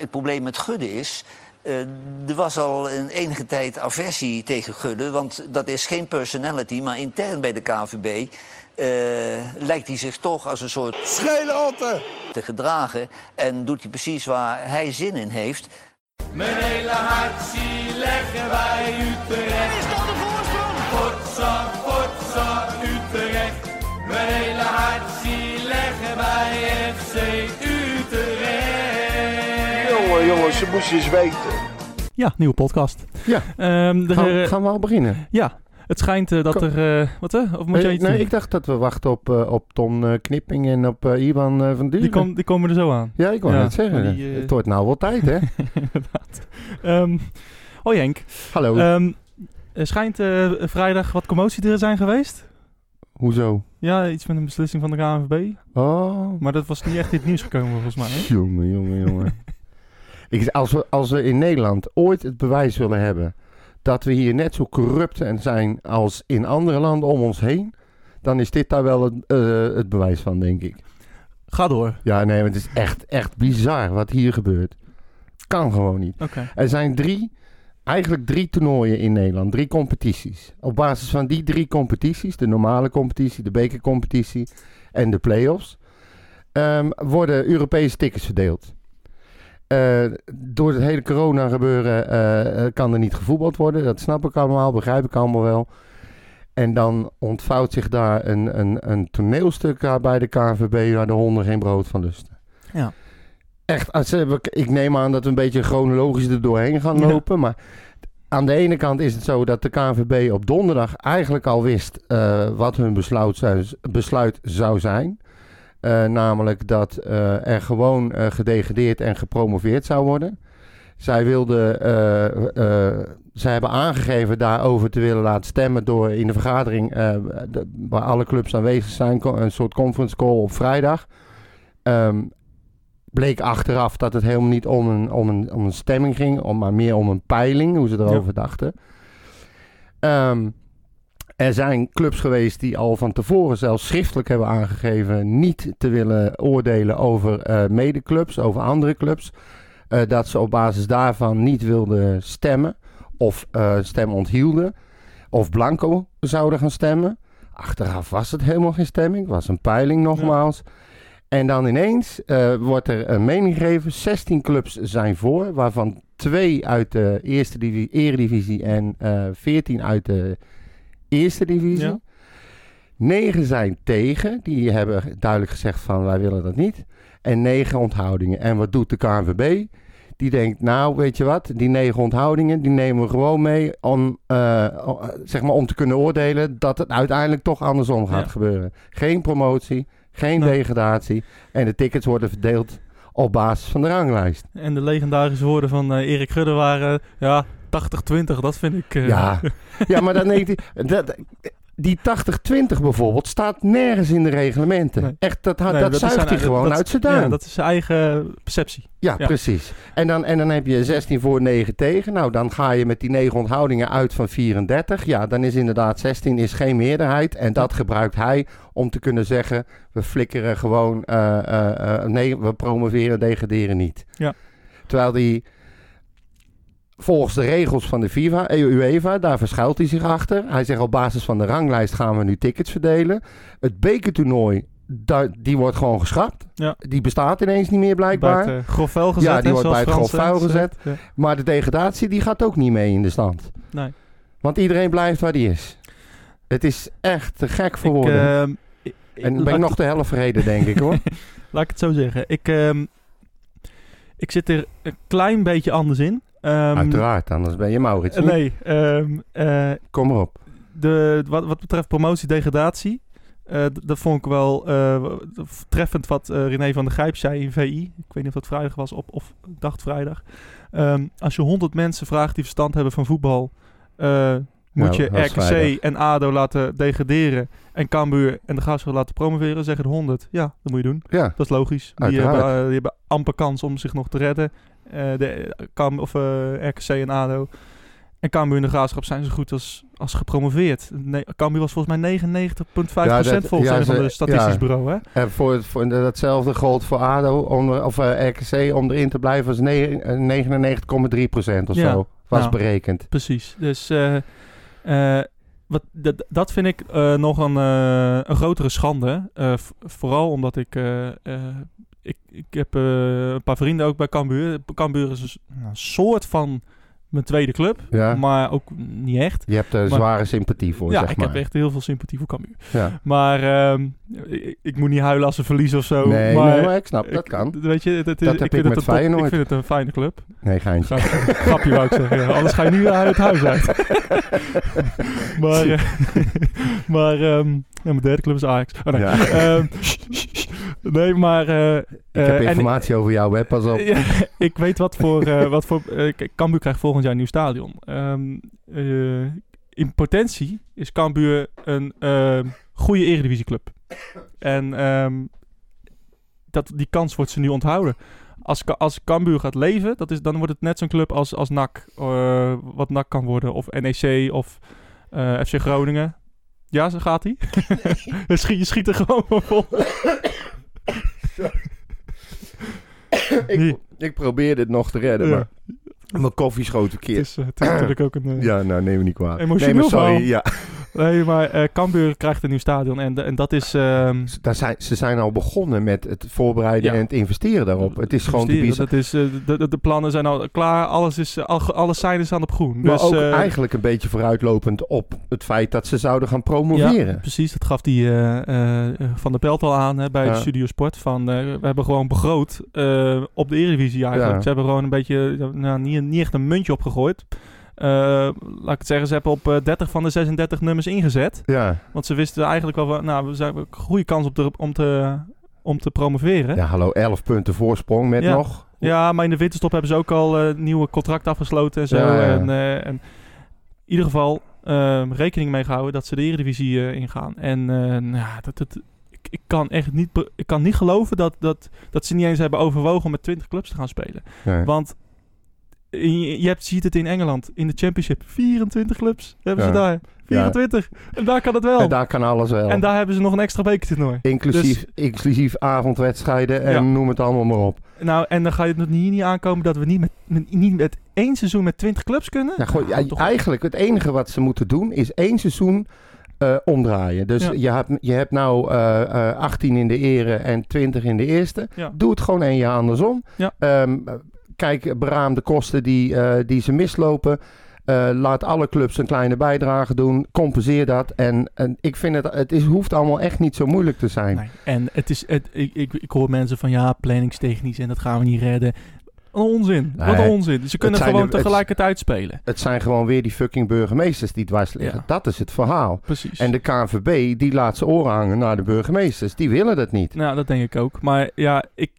Het probleem met Gudde is. Uh, er was al een enige tijd aversie tegen Gudde, want dat is geen personality, maar intern bij de KVB uh, lijkt hij zich toch als een soort scheleotten te gedragen en doet hij precies waar hij zin in heeft. Mijn hele hart zie leggen wij Utrecht. Is dat de voorsprong? Potsa, potsa, Utrecht. Mijn hele Jongen, jongens, ze moesten eens weten. Ja, nieuwe podcast. Ja. Um, de, gaan, gaan, we al beginnen? Ja. Het schijnt uh, dat Kom. er... Uh, wat, uh, of moet jij iets nee, doen? ik dacht dat we wachten op, uh, op Ton Knipping en op Ivan van Duren. Die, kom, die komen er zo aan. Ja, ik wou Ja, net zeggen. die, Het wordt nou wel tijd, hè? Inderdaad. Um, hoi Henk. Hallo. Um, er schijnt uh, vrijdag wat commotie te zijn geweest. Hoezo? Ja, iets met een beslissing van de KNVB. Oh. Maar dat was niet echt in het nieuws gekomen volgens mij. Hè? Jongen, jongen, jongen. ik, als, we, als we in Nederland ooit het bewijs willen hebben dat we hier net zo corrupt zijn als in andere landen om ons heen, dan is dit daar wel het, uh, het bewijs van, denk ik. Ga door. Ja, nee, maar het is echt, echt bizar wat hier gebeurt. Kan gewoon niet. Okay. Er zijn drie, eigenlijk drie toernooien in Nederland, drie competities. Op basis van die drie competities, de normale competitie, de bekercompetitie en de play-offs, um, worden Europese tickets verdeeld. Uh, door het hele corona gebeuren uh, kan er niet gevoetbald worden. Dat snap ik allemaal, begrijp ik allemaal wel. En dan ontvouwt zich daar een, een, een toneelstuk bij de KNVB waar de honden geen brood van lusten. Ja. Echt, als, ik neem aan dat we een beetje chronologisch er doorheen gaan lopen. Ja. Maar aan de ene kant is het zo dat de KNVB op donderdag eigenlijk al wist uh, wat hun besluit besluit zou zijn. Uh, namelijk dat uh, er gewoon uh, gedegradeerd en gepromoveerd zou worden. Zij wilden, zij hebben aangegeven daarover te willen laten stemmen door in de vergadering de, waar alle clubs aanwezig zijn, een soort conference call op vrijdag. Um, bleek achteraf dat het helemaal niet om een, om een, om een stemming ging, om, maar meer om een peiling, hoe ze erover ja. dachten. Um, er zijn clubs geweest die al van tevoren zelfs schriftelijk hebben aangegeven niet te willen oordelen over uh, medeclubs, over andere clubs. Uh, dat ze op basis daarvan niet wilden stemmen of uh, stem onthielden of blanco zouden gaan stemmen. Achteraf was het helemaal geen stemming, was een peiling nogmaals. Ja. En dan ineens wordt er een mening gegeven, 16 clubs zijn voor, waarvan twee uit de eerste divi eredivisie en 14 uit de eerste divisie. Ja. Negen zijn tegen. Die hebben duidelijk gezegd van wij willen dat niet. En negen onthoudingen. En wat doet de KNVB? Die denkt, nou weet je wat, die negen onthoudingen, die nemen we gewoon mee om, uh, zeg maar om te kunnen oordelen dat het uiteindelijk toch andersom gaat ja. gebeuren. Geen promotie, geen nee. degradatie. En de tickets worden verdeeld op basis van de ranglijst. En de legendarische woorden van uh, Erik Gudde waren, ja, 80-20, dat vind ik... Uh... Ja. ja, maar dan denk ik... Dat, die 80-20 bijvoorbeeld staat nergens in de reglementen. Nee. Echt, dat, nee, dat, zuigt hij gewoon dat, uit zijn duim. Ja, dat is zijn eigen perceptie. Ja, ja, precies. En dan, en dan heb je 16 voor, 9 tegen. Nou, dan ga je met die 9 onthoudingen uit van 34. Ja, dan is inderdaad 16 is geen meerderheid. En dat gebruikt hij om te kunnen zeggen... we flikkeren gewoon... Uh, uh, uh, nee, we promoveren, degraderen niet. Ja. Terwijl die volgens de regels van de FIFA, UEFA, daar verschuilt hij zich achter. Hij zegt op basis van de ranglijst gaan we nu tickets verdelen. Het bekertoernooi, daar, die wordt gewoon geschrapt. Ja. Die bestaat ineens niet meer blijkbaar. Bij het uh, grof vuil gezet. Ja, die wordt bij het grof vuil gezet. Ja. Maar de degradatie die gaat ook niet mee in de stand. Nee. Want iedereen blijft waar die is. Het is echt te gek voor woorden. Uh, en ben ik nog de helft verreden, denk ik hoor. Laat ik het zo zeggen. Ik, uh, ik zit er een klein beetje anders in. Um, Uiteraard, anders ben je Maurits. Niet? Nee. Um, uh, Kom maar op. De, wat, wat betreft promotie-degradatie, uh, dat vond ik wel uh, treffend wat René van der Grijp zei in VI. Ik weet niet of dat vrijdag was op, of dacht vrijdag. Um, als je honderd mensen vraagt die verstand hebben van voetbal, moet je RKC en ADO laten degraderen en Cambuur en de Graafschap laten promoveren, zeggen de 100. Ja, dat moet je doen. Ja, dat is logisch. Die hebben, die hebben amper kans om zich nog te redden. Uh, de Kam of uh, RKC en ADO. En Cambuur en de Graafschap zijn zo goed als, als gepromoveerd. Nee, Cambuur was volgens mij 99,5% Ja, dat- volgens ja, een van de statistisch ja. bureau. Hè? En voor, voor datzelfde gold voor ADO, om, of eh, RKC, om erin te blijven, was ne- eh, 99,3% of zo. Was Nou. berekend. Precies. Dus eh, eh, wat, dat, dat vind ik eh, nog een, eh, een grotere schande. Eh, vooral omdat ik, eh, eh, ik... Ik heb eh, een paar vrienden ook bij Cambuur. Cambuur is een soort van mijn tweede club. Ja. Maar ook niet echt. Je hebt er zware sympathie voor, ja, zeg ik maar. heb echt heel veel sympathie voor Cambuur. Ja. Maar ehm, ik, ik moet niet huilen als ze verliezen of zo. Nee, maar, nee, maar ik snap, dat ik- kan. Weet je, Dat ik heb vind ik met Feyenoord. Ik vind het een fijne club. Nee, geintje. Grapje, grapje wou ik zeggen. ja. Anders ga je nu uit het huis uit. maar eh, maar ehm, ja, mijn derde club is Ajax. Oh, nee. Ja. Ehm, nee, maar... eh, Ik eh, heb informatie over jou, hè, pas op. ik weet wat voor... eh wat voor eh, Cambuur krijgt volgend jaar een nieuw stadion. Ehm, eh, in potentie is Cambuur een goede eredivisieclub. En ehm, dat, die kans wordt ze nu onthouden. Als, als Cambuur gaat leven, dat is, dan wordt het net zo'n club als, als NAC. eh, wat NAC kan worden. Of NEC of eh, FC Groningen. Ja, zo gaat hij. je, schiet, je schiet er gewoon van vol. ik, ik probeer dit nog te redden, Ja. maar mijn koffie schoot Het verkeerd. is, het is natuurlijk ook een... Ja, nou, neem me niet kwaad. Emotioneel nee, sorry, ja. Nee, maar eh Cambuur krijgt een nieuw stadion. En, en dat is... ehm, Daar zijn, ze zijn al begonnen met het voorbereiden Ja. en het investeren daarop. Het is gewoon te. Dat is, eh, de, de, de plannen zijn al klaar. Alles is, al, alles zijn is aan op groen. Maar dus, ook eh, eigenlijk een beetje vooruitlopend op het feit dat ze zouden gaan promoveren. Ja, precies. Dat gaf die Van der Pelt al aan hè, bij Ja. de Studio Sport. Van, we hebben gewoon begroot op de Eredivisie eigenlijk. Ze hebben gewoon een beetje, nou, niet, niet echt een muntje opgegooid. Eh, laat ik het zeggen, ze hebben op eh, 30 van de 36 nummers ingezet. Ja. Want ze wisten eigenlijk wel, nou, we zijn een goede kans op te, om, te, om te promoveren. ja, hallo, 11 punten voorsprong met Ja. nog. Ja, maar in de winterstop hebben ze ook al eh nieuwe contract afgesloten en zo. Ja. En, eh, en in ieder geval ehm, rekening mee gehouden dat ze de Eredivisie eh, ingaan. En eh, nou, ja, dat, dat, ik, ik kan echt niet, ik kan niet geloven dat, dat, dat ze niet eens hebben overwogen om met 20 clubs te gaan spelen. Want je, je hebt, ziet het in Engeland, in de Championship, 24 clubs hebben Ja. ze daar. 24. En daar kan het wel. En daar kan alles wel. En daar hebben ze nog een extra bekertoernooi. inclusief, inclusief avondwedstrijden en Ja. noem het allemaal maar op. Nou, en dan ga je het nog hier niet aankomen dat we niet met, met, niet met één seizoen met 20 clubs kunnen. Ja, ja, Nou, toch- eigenlijk het enige wat ze moeten doen is één seizoen eh, omdraaien. Dus Ja. je, hebt, je hebt nou eh, eh, 18 in de ere en 20 in de eerste. Ja. Doe het gewoon één jaar andersom. Ja. Kijk, beraam de kosten die, eh, die ze mislopen. Eh, laat alle clubs een kleine bijdrage doen. Compenseer dat. En, en ik vind het, het is, hoeft allemaal echt niet zo moeilijk te zijn. Nee. En het is, het, ik, ik, ik hoor mensen van ja, planningstechnisch en dat gaan we niet redden. Onzin. Wat Nee. onzin. Ze kunnen gewoon de- tegelijkertijd spelen. Het zijn gewoon weer die fucking burgemeesters die dwars liggen. Ja. Dat is het verhaal. Precies. En de KNVB die laat zijn oren hangen naar de burgemeesters. Die willen dat niet. Nou, dat denk ik ook. Maar ja, ik,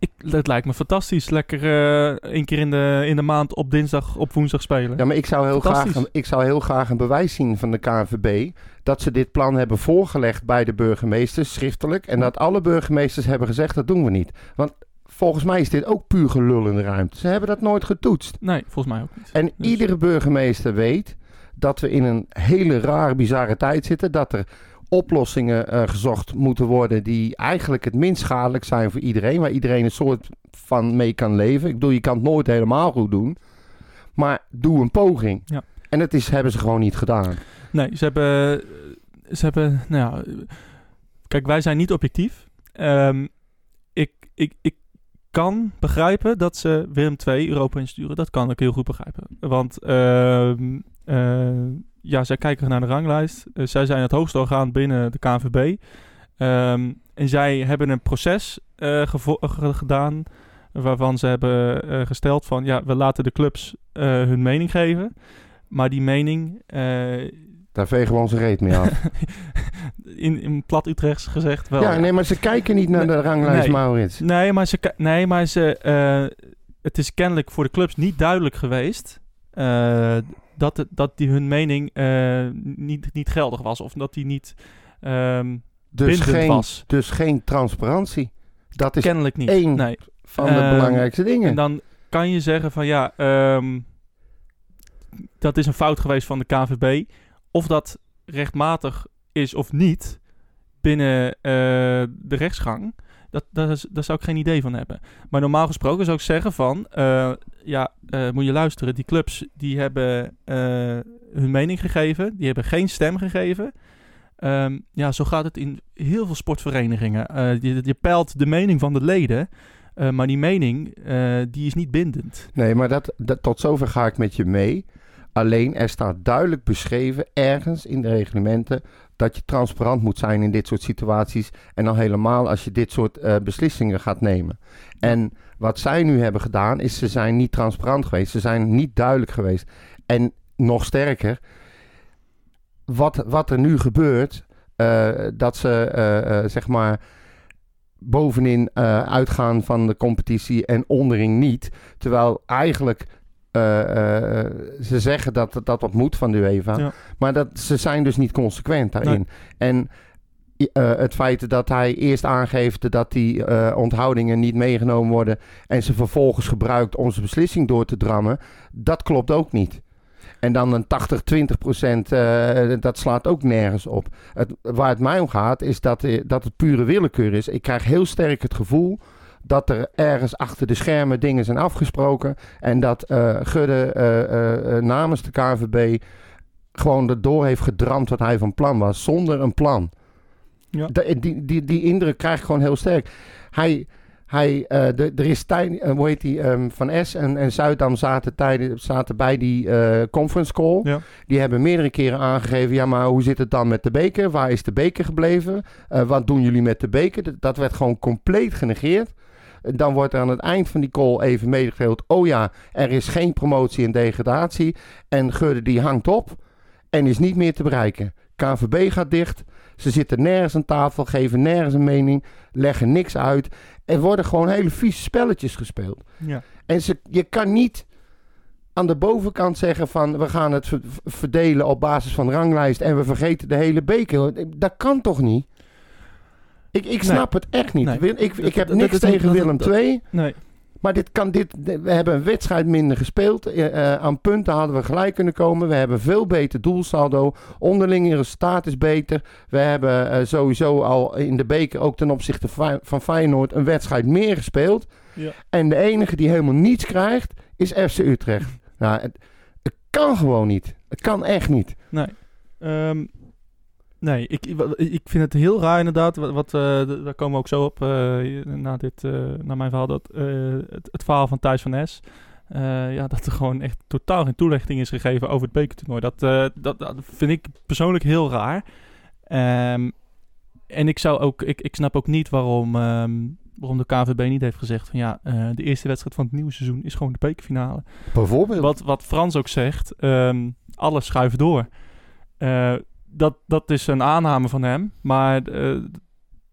ik, het lijkt me fantastisch. Lekker eh één keer in de, in de maand op dinsdag, op woensdag spelen. Ja, maar ik zou, heel graag een, ik zou heel graag een bewijs zien van de KNVB... dat ze dit plan hebben voorgelegd bij de burgemeesters, schriftelijk... en dat alle burgemeesters hebben gezegd, dat doen we niet. Want volgens mij is dit ook puur gelul in de ruimte. Ze hebben dat nooit getoetst. Nee, volgens mij ook niet. En Dus- iedere burgemeester weet dat we in een hele rare, bizarre tijd zitten... dat er oplossingen eh, gezocht moeten worden... die eigenlijk het minst schadelijk zijn voor iedereen... waar iedereen een soort van mee kan leven. Ik bedoel, je kan het nooit helemaal goed doen... maar doe een poging. Ja. En dat is, hebben ze gewoon niet gedaan. Nee, ze hebben, ze hebben, nou ja, kijk, wij zijn niet objectief. Ehm, ik, ik, ik kan begrijpen dat ze Willem II Europa insturen. Dat kan ik heel goed begrijpen. Want ehm, eh, ja, zij kijken naar de ranglijst. Eh, zij zijn het hoogste orgaan binnen de KNVB. Ehm, en zij hebben een proces eh, ge- gedaan waarvan ze hebben eh, gesteld van ja, we laten de clubs eh, hun mening geven. Maar die mening, eh, Daar vegen we onze reet mee af. in, in plat Utrechts gezegd wel. ja, nee, maar ze kijken niet naar de ranglijst, Nee. Maurits. Nee, maar ze, nee, maar ze, eh, het is kennelijk voor de clubs niet duidelijk geweest eh, dat, dat die hun mening eh, niet, niet geldig was. Of dat die niet ehm Dus bindend geen, was. dus geen transparantie. Dat is Kennelijk niet. één Nee. van de Ehm, belangrijkste dingen. En dan kan je zeggen van ja, ehm, dat is een fout geweest van de KVB. Of dat rechtmatig is of niet binnen eh, de rechtsgang, dat, dat daar zou ik geen idee van hebben. Maar normaal gesproken zou ik zeggen van, eh, ja, eh, moet je luisteren, die clubs die hebben eh, hun mening gegeven, die hebben geen stem gegeven. Ehm, ja, zo gaat het in heel veel sportverenigingen. Je, je peilt de mening van de leden, maar die mening die is niet bindend. Nee, maar dat, dat, tot zover ga ik met je mee. Alleen er staat duidelijk beschreven ergens in de reglementen dat je transparant moet zijn in dit soort situaties. En dan helemaal als je dit soort eh, beslissingen gaat nemen. En wat zij nu hebben gedaan is ze zijn niet transparant geweest. Ze zijn niet duidelijk geweest. En nog sterker, wat, wat er nu gebeurt, eh, dat ze eh, zeg maar bovenin uitgaan van de competitie en onderin niet. Terwijl eigenlijk eh, eh, ze zeggen dat dat wat moet van de UEFA. Ja. Maar dat, ze zijn dus niet consequent daarin. En eh, het feit dat hij eerst aangeeft dat die eh, onthoudingen niet meegenomen worden... en ze vervolgens gebruikt om zijn beslissing door te drammen... dat klopt ook niet. En dan een 80, 20 procent, eh, dat slaat ook nergens op. Het, waar het mij om gaat, is dat, eh, dat het pure willekeur is. Ik krijg heel sterk het gevoel dat er ergens achter de schermen dingen zijn afgesproken. En dat eh Gudde eh, eh, namens de KNVB gewoon erdoor heeft gedramd wat hij van plan was. Zonder een plan. Ja. Die, die, die indruk krijg ik gewoon heel sterk. Hij, hij, de- er is tijd, hoe heet die, ehm, Van S en, en Zuidam zaten, tijden, zaten bij die conference call. Ja. Die hebben meerdere keren aangegeven, ja maar hoe zit het dan met de beker? Waar is de beker gebleven? Wat doen jullie met de beker? Dat, dat werd gewoon compleet genegeerd. Dan wordt er aan het eind van die call even medegedeeld, oh ja, er is geen promotie en degradatie. En Gudde die hangt op en is niet meer te bereiken. KVB gaat dicht. Ze zitten nergens aan tafel, geven nergens een mening, leggen niks uit. Er worden gewoon hele vieze spelletjes gespeeld. Ja. En ze, je kan niet aan de bovenkant zeggen van we gaan het ver- verdelen op basis van ranglijst en we vergeten de hele beker. Dat kan toch niet? Ik, ik snap het echt niet. Nee. Ik, ik heb dat- niks dat tegen dat- Willem II. Nee. Maar dit kan, dit, we hebben een wedstrijd minder gespeeld. Eh, eh, aan punten hadden we gelijk kunnen komen. We hebben veel beter doelsaldo. Onderlinge resultaat is beter. We hebben eh, sowieso al in de beker, ook ten opzichte van Feyenoord, een wedstrijd meer gespeeld. Ja. En de enige die helemaal niets krijgt, is FC Utrecht. Nou, het, het kan gewoon niet. Het kan echt niet. Nee. Ehm, nee, ik, ik vind het heel raar inderdaad. Wat, wat, eh, daar komen we ook zo op eh, na, dit, eh, na mijn verhaal. Dat, het, het verhaal van Thijs van Es. eh, ja, dat er gewoon echt totaal geen toelichting is gegeven over het bekertoernooi. Dat, dat, dat vind ik persoonlijk heel raar. Ehm, en ik, zou ook, ik, ik snap ook niet waarom, ehm, waarom de KVB niet heeft gezegd van ja, de eerste wedstrijd van het nieuwe seizoen is gewoon de bekerfinale. Bijvoorbeeld. Wat, wat Frans ook zegt, ehm, alles schuift door. Eh, dat, dat is een aanname van hem, maar eh,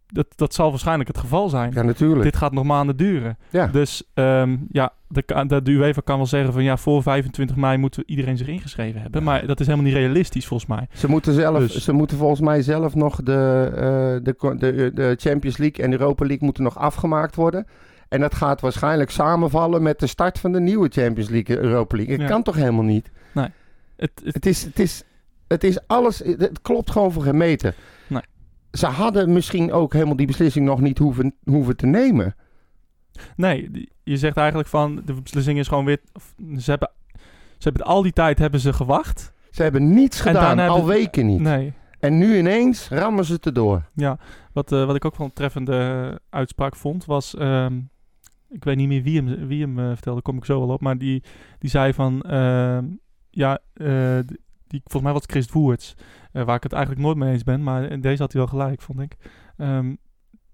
dat, dat zal waarschijnlijk het geval zijn. Ja, natuurlijk. Dit gaat nog maanden duren. Ja. Dus ehm, ja, de, de, de UEFA kan wel zeggen van ja, voor 25 mei moet iedereen zich ingeschreven hebben. Maar dat is helemaal niet realistisch volgens mij. Ze moeten, zelf, Dus- ze moeten volgens mij zelf nog de, eh, de, de, de Champions League en de Europa League moeten nog afgemaakt worden. En dat gaat waarschijnlijk samenvallen met de start van de nieuwe Champions League, Europa League. Het Ja. kan toch helemaal niet? Het, het, Het is, het is, het is alles, het klopt gewoon voor geen meter. Nee. Ze hadden misschien ook helemaal die beslissing nog niet hoeven, hoeven te nemen. nee, je zegt eigenlijk van de beslissing is gewoon weer. Ze hebben, ze hebben al die tijd hebben ze gewacht. Ze hebben niets gedaan, al weken niet. Nee. En nu ineens rammen ze het erdoor. Ja, wat, eh, wat ik ook wel een treffende uitspraak vond, was... ehm, ik weet niet meer wie hem, wie hem eh, vertelde, daar kom ik zo wel op. Maar die, die zei van... ehm, ja, eh, die, volgens mij was het Chris Woerts. eh, waar ik het eigenlijk nooit mee eens ben. Maar in deze had hij wel gelijk, vond ik. Ehm,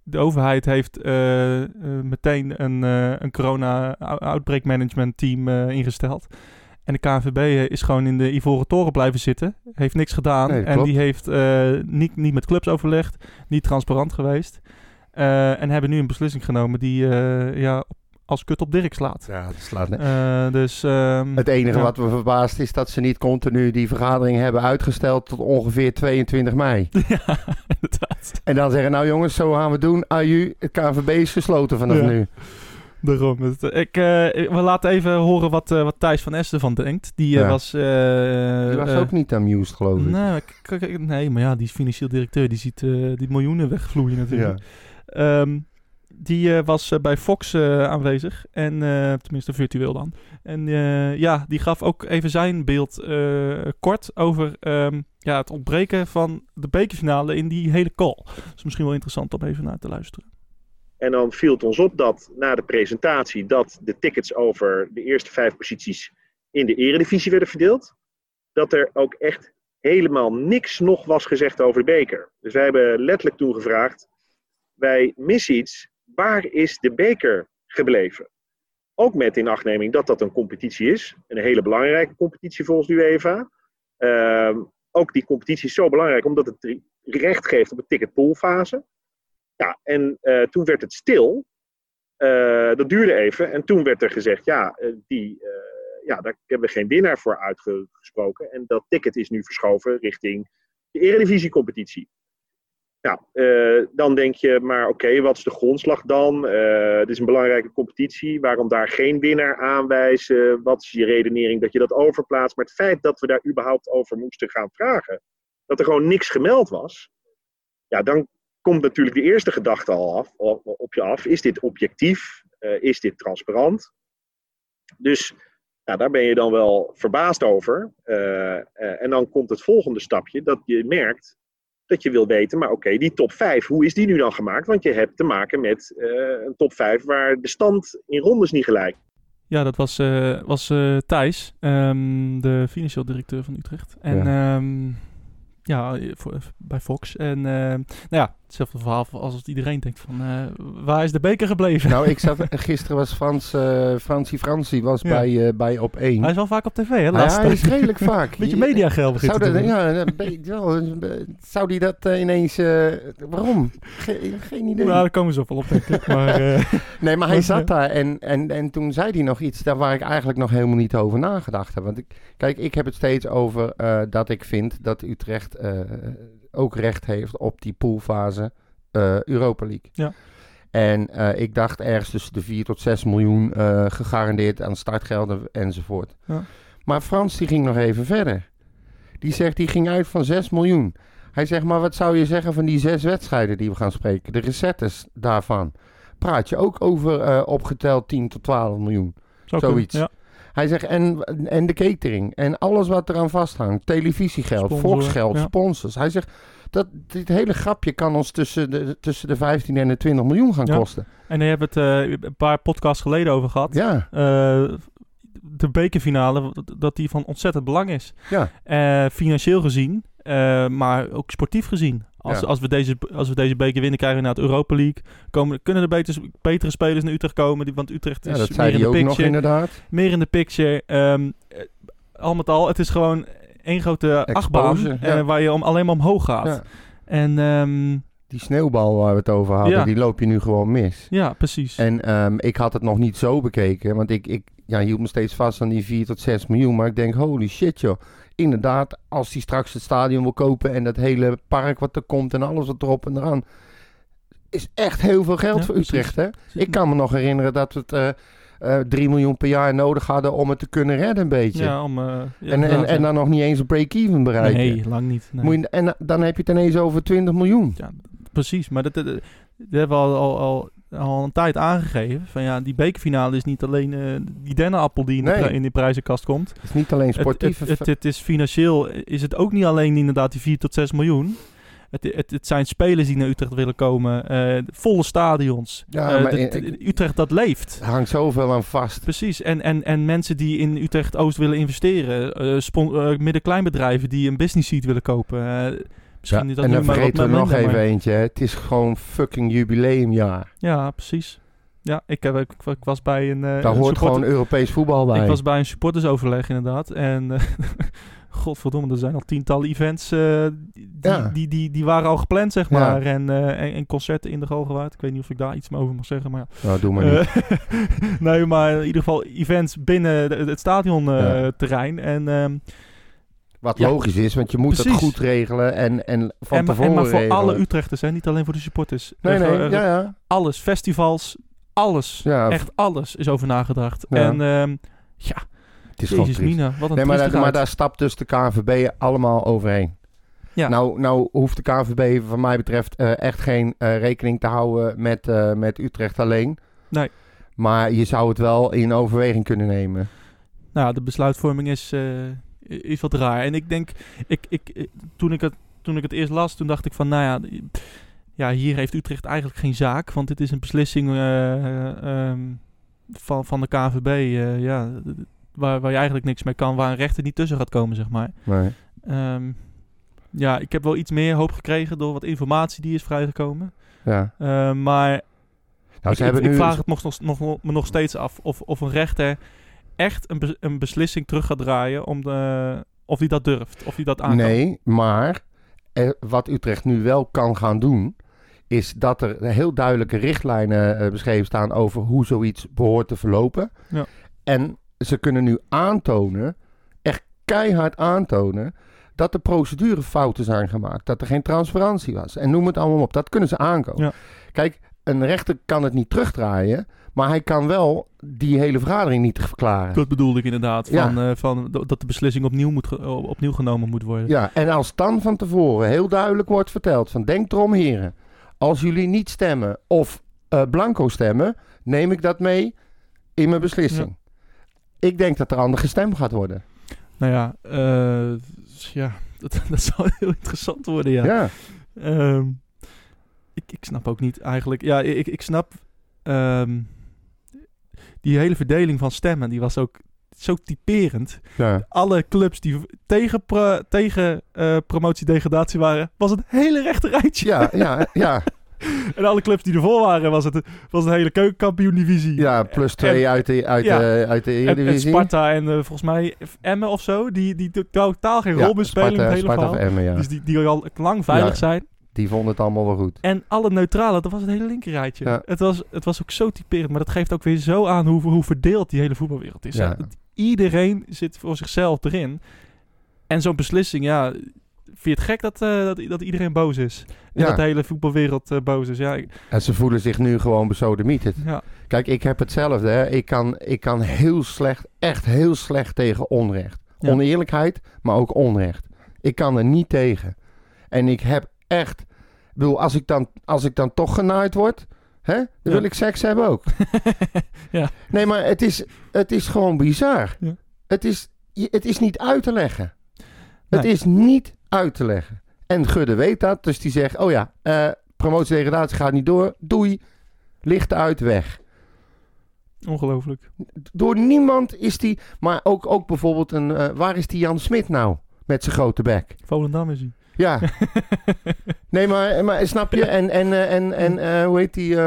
de overheid heeft eh, eh, meteen een, een corona-outbreak management team ingesteld. En de KNVB is gewoon in de Ivoren Toren blijven zitten. Heeft niks gedaan. Nee, en die heeft niet, niet met clubs overlegd. Niet transparant geweest. En hebben nu een beslissing genomen die ja, als kut op Dirk slaat. Ja, dat slaat net. Eh, dus ehm, Het enige ja. wat me verbaast is dat ze niet continu die vergadering hebben uitgesteld tot ongeveer 22 mei. ja, inderdaad. En dan zeggen, nou jongens, zo gaan we doen. Aju, het KNVB is gesloten vanaf Ja. nu. Daarom. Ik, eh, we laten even horen wat, eh, wat Thijs van Esten van denkt. Die Ja. was... Die was ook niet amused, geloof ik. Nee, nee, maar ja, die is financieel directeur. Die ziet die miljoenen wegvloeien natuurlijk. Ja. Ehm, die eh, was eh, bij Fox eh, aanwezig. En tenminste virtueel dan. En ja, die gaf ook even zijn beeld kort over ehm, ja, het ontbreken van de bekerfinale in die hele call. Dat is misschien wel interessant om even naar te luisteren. En dan viel het ons op dat na de presentatie dat de tickets over de eerste vijf posities in de eredivisie werden verdeeld. Dat er ook echt helemaal niks nog was gezegd over de beker. Dus wij hebben letterlijk toen gevraagd, wij missen iets, waar is de beker gebleven? Ook met inachtneming dat dat een competitie is, een hele belangrijke competitie volgens de UEFA. Ehm, ook die competitie is zo belangrijk omdat het recht geeft op een ticketpoolfase. Ja, en eh, toen werd het stil. Eh, dat duurde even. En toen werd er gezegd, ja, eh, die, ja, daar hebben we geen winnaar voor uitgesproken. En dat ticket is nu verschoven richting de Eredivisie-competitie. Nou, dan denk je, maar oké, wat is de grondslag dan? Eh het is een belangrijke competitie. Waarom daar geen winnaar aanwijzen? Wat is je redenering dat je dat overplaatst? Maar het feit dat we daar überhaupt over moesten gaan vragen, dat er gewoon niks gemeld was, ja, dan komt natuurlijk de eerste gedachte al af, op je af. Is dit objectief? Eh, is dit transparant? Dus ja, daar ben je dan wel verbaasd over. En dan komt het volgende stapje dat je merkt dat je wil weten, maar oké, die top 5, hoe is die nu dan gemaakt? Want je hebt te maken met eh, een top 5 waar de stand in rondes niet gelijk. Ja, dat was, eh, was eh, Thijs, ehm, de financieel directeur van Utrecht. En Ja. ja, ja voor, bij Fox. En nou ja, hetzelfde verhaal als als iedereen denkt van, eh, waar is de beker gebleven? Nou, ik zat, gisteren was Frans, eh Fransie Fransie was Ja. bij, eh, bij Op 1. Hij is wel vaak op tv, hè? Ja, hij is redelijk vaak. Beetje mediageld begint Zou dat, ja, wel, zou die dat ineens... waarom? Ge- geen idee. Nou, daar komen ze ook wel op, denk ik. Maar Nee, maar hij zat daar en, en, en toen zei hij nog iets daar waar ik eigenlijk nog helemaal niet over nagedacht heb. Want ik, kijk, ik heb het steeds over dat ik vind dat Utrecht ook recht heeft op die poolfase eh, Europa League. Ja. En eh, ik dacht ergens tussen de 4 tot 6 miljoen eh, gegarandeerd aan startgelden enzovoort. Ja. Maar Frans die ging nog even verder. Die zegt, die ging uit van 6 miljoen. Hij zegt, maar wat zou je zeggen van die zes wedstrijden die we gaan spreken? De recettes daarvan. Praat je ook over opgeteld 10 tot 12 miljoen. kunnen, Zoiets. Ja. Hij zegt, en, en de catering. En alles wat eraan vasthangt. Televisiegeld, Sponsoren, volksgeld, ja. sponsors. Hij zegt, dat, dit hele grapje kan ons tussen de, tussen de 15 en de 20 miljoen gaan Ja. kosten. En daar hebben we het eh, een paar podcasts geleden over gehad. Ja, Eh, de bekerfinale, dat- die van ontzettend belang is. ja. Eh, financieel gezien, maar ook sportief gezien. Als, Ja. als, we deze, als we deze beker winnen, krijgen we naar het Europa League. Komen, kunnen er beter, betere spelers naar Utrecht komen? die- Want Utrecht ja is dat meer in de ook nog picture. inderdaad. meer in de picture. Ehm, eh, al met al, het is gewoon één grote achtbaan eh, ja. waar je om, alleen maar omhoog gaat. Ja. En ehm, Die sneeuwbal waar we het over hadden, Ja. die loop je nu gewoon mis. ja, precies. En ehm, ik had het nog niet zo bekeken, want ik, ik ja, hield me steeds vast aan die 4 tot 6 miljoen. Maar ik denk, holy shit joh. Inderdaad, als hij straks het stadion wil kopen en dat hele park wat er komt en alles wat erop en eraan. Is echt heel veel geld Ja, voor precies. Utrecht hè. Ik kan me nog herinneren dat we het eh, eh, 3 miljoen per jaar nodig hadden om het te kunnen redden een beetje. ja, om, eh, ja, en, en, dan nog niet eens een break-even bereiken. Nee, lang niet. nee. Moet je, en dan heb je het ineens over 20 miljoen. Ja, precies. Maar dat, dat, dat hebben we al, al, al, al een tijd aangegeven. Van ja, die bekerfinale is niet alleen eh, die dennenappel die in, de, Nee. in prijzenkast komt. Het is niet alleen sportief. het, het, het is financieel is het ook niet alleen inderdaad die 4 tot 6 miljoen. Het, het, het zijn spelers die naar Utrecht willen komen. eh, volle stadions. Ja, de- Utrecht dat leeft. er hangt zoveel aan vast. Precies. En, en, en mensen die in Utrecht-Oost willen investeren. midden-kleinbedrijven die een business seat willen kopen. Misschien Ja, dat en dan vergeten we nog even eentje. hè. Het is gewoon fucking jubileumjaar. Ja, precies. Ja, ik, heb, ik, ik was bij een... eh, Daar een hoort supporter- gewoon Europees voetbal bij. Ik was bij een supportersoverleg inderdaad. En eh, godverdomme, er zijn al tientallen events eh, die, Ja. die, die, die waren al gepland, zeg Ja. maar. En, en, en concerten in de Galgenwaard. Ik weet niet of ik daar iets over mag zeggen, maar... Nou, doe maar niet. nee, maar in ieder geval events binnen het stadionterrein. Ja. terrein en, ehm, Wat ja, logisch is, want je moet het goed regelen en, en van en, tevoren en maar voor regelen. alle Utrechters, hè, niet alleen voor de supporters. Nee, nee, eh, ja, ja. Alles, festivals, alles, Ja, echt alles is over nagedacht. Ja. En ehm, ja, het is Jezus. Mina, wat een Nee, maar, daar- maar daar stapt dus de KNVB allemaal overheen. Ja. Nou, nou hoeft de KNVB wat mij betreft eh, echt geen eh, rekening te houden met, met Utrecht alleen. Nee. Maar je zou het wel in overweging kunnen nemen. Nou, de besluitvorming is, is wat raar. En ik denk, ik, ik, ik- toen, ik het, toen ik het eerst las, toen dacht ik van, nou ja, ja, hier heeft Utrecht eigenlijk geen zaak. Want dit is een beslissing eh, ehm, van, van de KVB, eh, ja, waar, waar je eigenlijk niks mee kan, waar een rechter niet tussen gaat komen, zeg maar. Nee. Ehm, ja, ik heb wel iets meer hoop gekregen door wat informatie die is vrijgekomen. Ja. Eh, maar Nou, ik, ze hebben ik, nu... ik vraag het nog, nog, nog, me nog steeds af of, of een rechter echt een, een beslissing terug gaat draaien om de, of hij dat durft, of hij dat aan. Nee, maar eh, wat Utrecht nu wel kan gaan doen, is dat er heel duidelijke richtlijnen eh, beschreven staan over hoe zoiets behoort te verlopen. Ja. En ze kunnen nu aantonen, echt keihard aantonen, dat er procedurefouten zijn gemaakt. Dat er geen transparantie was. En noem het allemaal op. Dat kunnen ze aankomen. Ja. Kijk, een rechter kan het niet terugdraaien, maar hij kan wel die hele vergadering niet verklaren. Dat bedoelde ik inderdaad, Ja. van, eh, van, dat de beslissing opnieuw, moet ge- opnieuw genomen moet worden. Ja, en als dan van tevoren heel duidelijk wordt verteld van denk erom heren, als jullie niet stemmen of eh, blanco stemmen, neem ik dat mee in mijn beslissing. Ik denk dat er anders gestemd gaat worden. Nou ja, eh, ja dat, dat zal heel interessant worden, ja. Ja, Ehm, ik, ik snap ook niet eigenlijk. Ja, ik, ik snap. ehm, die hele verdeling van stemmen, die was ook zo typerend. ja. Alle clubs die tegen, pro- tegen eh, promotie-degradatie waren, was het hele rechte rijtje. ja, ja, ja, En alle clubs die ervoor waren, was het, was het hele keukenkampioen-divisie. ja plus twee En- uit de, uit Ja. de, uit de En, en Eredivisie. Sparta en eh, volgens mij Emmen of zo, die, die totaal geen ja, rol meer spelen in het hele Sparta of verhaal. Emmen, ja. Dus die, die al lang veilig zijn. Die vonden het allemaal wel goed. En alle neutrale, dat was het hele linkerrijtje. Ja. Het, was, het was ook zo typerend, maar dat geeft ook weer zo aan hoe, hoe verdeeld die hele voetbalwereld is. Ja. Iedereen zit voor zichzelf erin. En zo'n beslissing, ja, vind je het gek dat, eh, dat, dat iedereen boos is? En Ja. dat de hele voetbalwereld eh, boos is? Ja, En ze voelen zich nu gewoon besodemieterd. ja. Kijk, ik heb hetzelfde. Hè. Ik, kan, ik kan heel slecht, echt heel slecht tegen onrecht. Ja. Oneerlijkheid, maar ook onrecht. Ik kan er niet tegen. En ik heb echt... Ik bedoel, als ik dan, als ik dan toch genaaid word... Hè, dan Ja. wil ik seks hebben ook. Ja. Nee, maar het is, het is gewoon bizar. Ja. Het, is, het is niet uit te leggen. Het is niet uit te leggen. En Gudde weet dat, dus die zegt... Oh ja, eh promotie-degradatie gaat niet door. Doei. Licht uit, weg. Ongelooflijk. Door niemand is die... Maar ook, ook bijvoorbeeld een... eh, waar is die Jan Smit nou? Met zijn grote bek. Volendam is hij. Ja. nee, maar, maar snap je? En, en, eh, en, en eh, hoe heet die...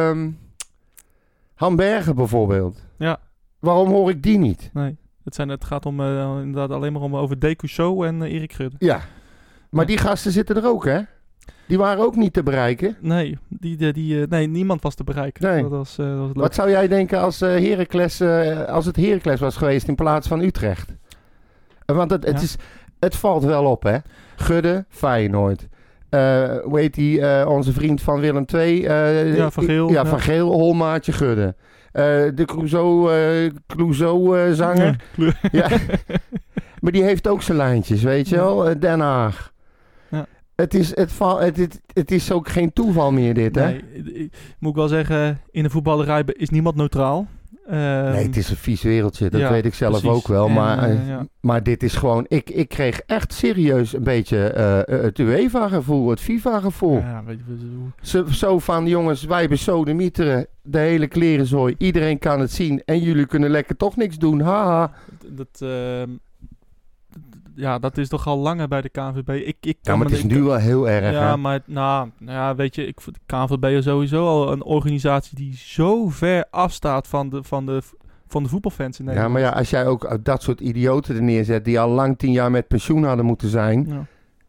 Hamberger bijvoorbeeld. Ja. Waarom hoor ik die niet? Nee. Het, zijn, het gaat om, eh, inderdaad alleen maar om over Show en Erik Gudde. Ja. Maar Ja. die gasten zitten er ook, hè? Die waren ook niet te bereiken. Nee, die, die, die, nee, niemand was te bereiken. Nee. Dat was, dat was. Wat zou jij denken als, Heracles, als het Heracles was geweest in plaats van Utrecht? Want het, het, Ja. is, het valt wel op, hè? Gudde, Feyenoord. Eh hoe heet die, eh, onze vriend van Willem II? eh, Ja, Van Geel, Ja. Van Geel, Holmaatje Gudde. De Clouseau, Clouseau eh, zanger. Ja, Ja. maar die heeft ook zijn lijntjes, weet je wel? Den Haag. Ja. Het, is, het, val, het, het, het is ook geen toeval meer dit, hè? Nee, moet ik wel zeggen, in de voetballerij is niemand neutraal. Ehm, Nee, het is een vies wereldje, dat ja, weet ik zelf precies. ook wel. Maar, eh, eh, ja. maar dit is gewoon... Ik, ik kreeg echt serieus een beetje eh, het UEFA-gevoel, het FIFA-gevoel. Ja, weet je, hoe- Zo, zo van, jongens, wij besodemieteren de hele klerenzooi. Iedereen kan het zien en jullie kunnen lekker toch niks doen. Haha. dat, ehm, ja, dat is toch al langer bij de KNVB. Ik, ik Ja, maar het is nu wel heel erg, Ja, hè? maar nou, nou ja, weet je, ik de KNVB is sowieso al een organisatie die zo ver afstaat van de, van de, van de voetbalfans in Ja, Nederland. maar ja, als jij ook dat soort idioten er neerzet... die al lang tien jaar met pensioen hadden moeten zijn... Ja,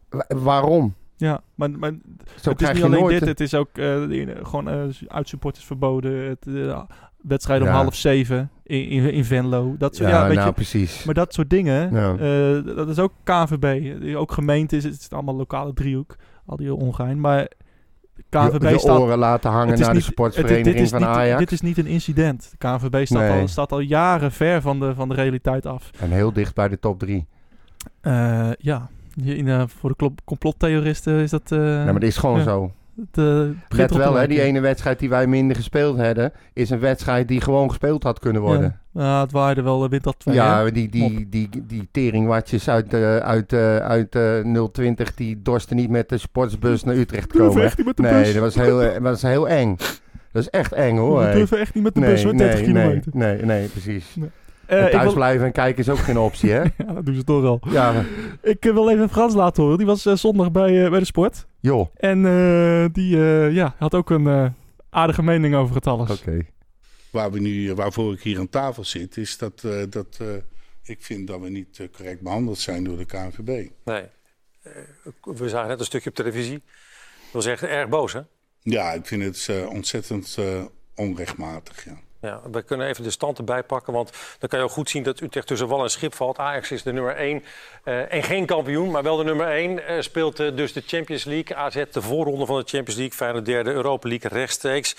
wa- waarom? Ja maar, maar Zo het is niet alleen dit, het is ook eh, de- gewoon uh, uitsupporters verboden. Het, eh, wedstrijden om Ja. half zeven in, in, in Venlo. Dat soort, ja, ja, nou je, precies. maar dat soort dingen, Ja. eh, dat is ook KNVB. Ook gemeente is het is allemaal lokale driehoek. Al die ongein. Maar KNVB je staat... oren laten hangen naar niet- de sportsvereniging het- dit is van niet, Ajax. Dit is niet een incident. De KNVB staat, Nee. al, staat al jaren ver van de, van de realiteit af. En heel dicht bij de top drie. Eh, ja, Hier in, eh, voor de complottheoristen is dat... eh nee, maar dat is gewoon ja. zo. het, eh, Let wel, hè, die ene wedstrijd die wij minder gespeeld hadden, is een wedstrijd die gewoon gespeeld had kunnen worden. Ja, het waaide wel uh, windaf 2. Ja, hè? die, die, die, die, teringwatjes uit, eh, uit, eh, uit eh, 020, die dorsten niet met de sportsbus naar Utrecht komen. echt niet met de nee, bus. dat was, heel, dat was heel eng. Dat is echt eng hoor. We durven echt niet met de nee, bus, hoor, 30 nee, kilometer. Nee, nee, nee, precies. En ik thuis wil- blijven en kijken is ook geen optie, hè? Ja, dat doen ze toch al. ja, Ik eh, wil even Frans laten horen. Die was eh, zondag bij, eh, bij de sport. joh. En eh, die eh, ja, had ook een eh, aardige mening over het alles. Oké. waar we nu, waarvoor ik hier aan tafel zit, is dat, eh, dat eh, ik vind dat we niet correct behandeld zijn door de KNVB. Nee. Eh, we zagen net een stukje op televisie. Dat was echt erg boos, hè? Ja, ik vind het eh, ontzettend eh, onrechtmatig. Ja. Ja, we kunnen even de stand erbij pakken, want dan kan je ook goed zien dat Utrecht tussen wal en schip valt. Ajax is de nummer 1 en geen kampioen, maar wel de nummer 1. eh, speelt eh, dus de Champions League. AZ de voorronde van de Champions League, Feyenoord derde Europa League rechtstreeks.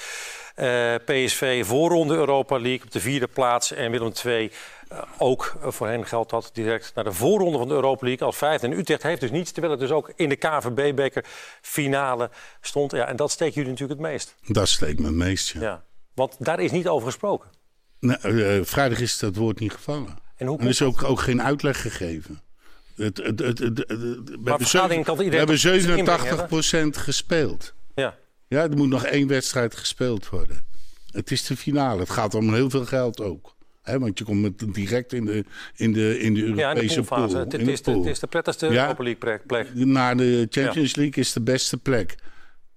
Eh, PSV voorronde Europa League op de vierde plaats en Willem II eh, ook eh, voor hen geldt dat direct naar de voorronde van de Europa League als vijfde. En Utrecht heeft dus niets, terwijl het dus ook in de KVB-beker finale stond. Ja, en dat steekt jullie natuurlijk het meest. Dat steekt me het meest. Ja. Ja. Want daar is niet over gesproken. Nou, eh, vrijdag is dat woord niet gevallen. En hoe En er is ook, ook geen uitleg gegeven. Het, het, het, we hebben vergadering kan zeven- iedereen we hebben toch zijn 87% gespeeld. Ja. Ja, er moet nog één wedstrijd gespeeld worden. Het is de finale. Het gaat om heel veel geld ook. Hè, want je komt met, direct in de, in de, in de Ja, Europese poolfase. pool. Het, in het de is de, pool. het is de prettigste Ja. Europa League plek-. Naar de Champions League is de beste plek.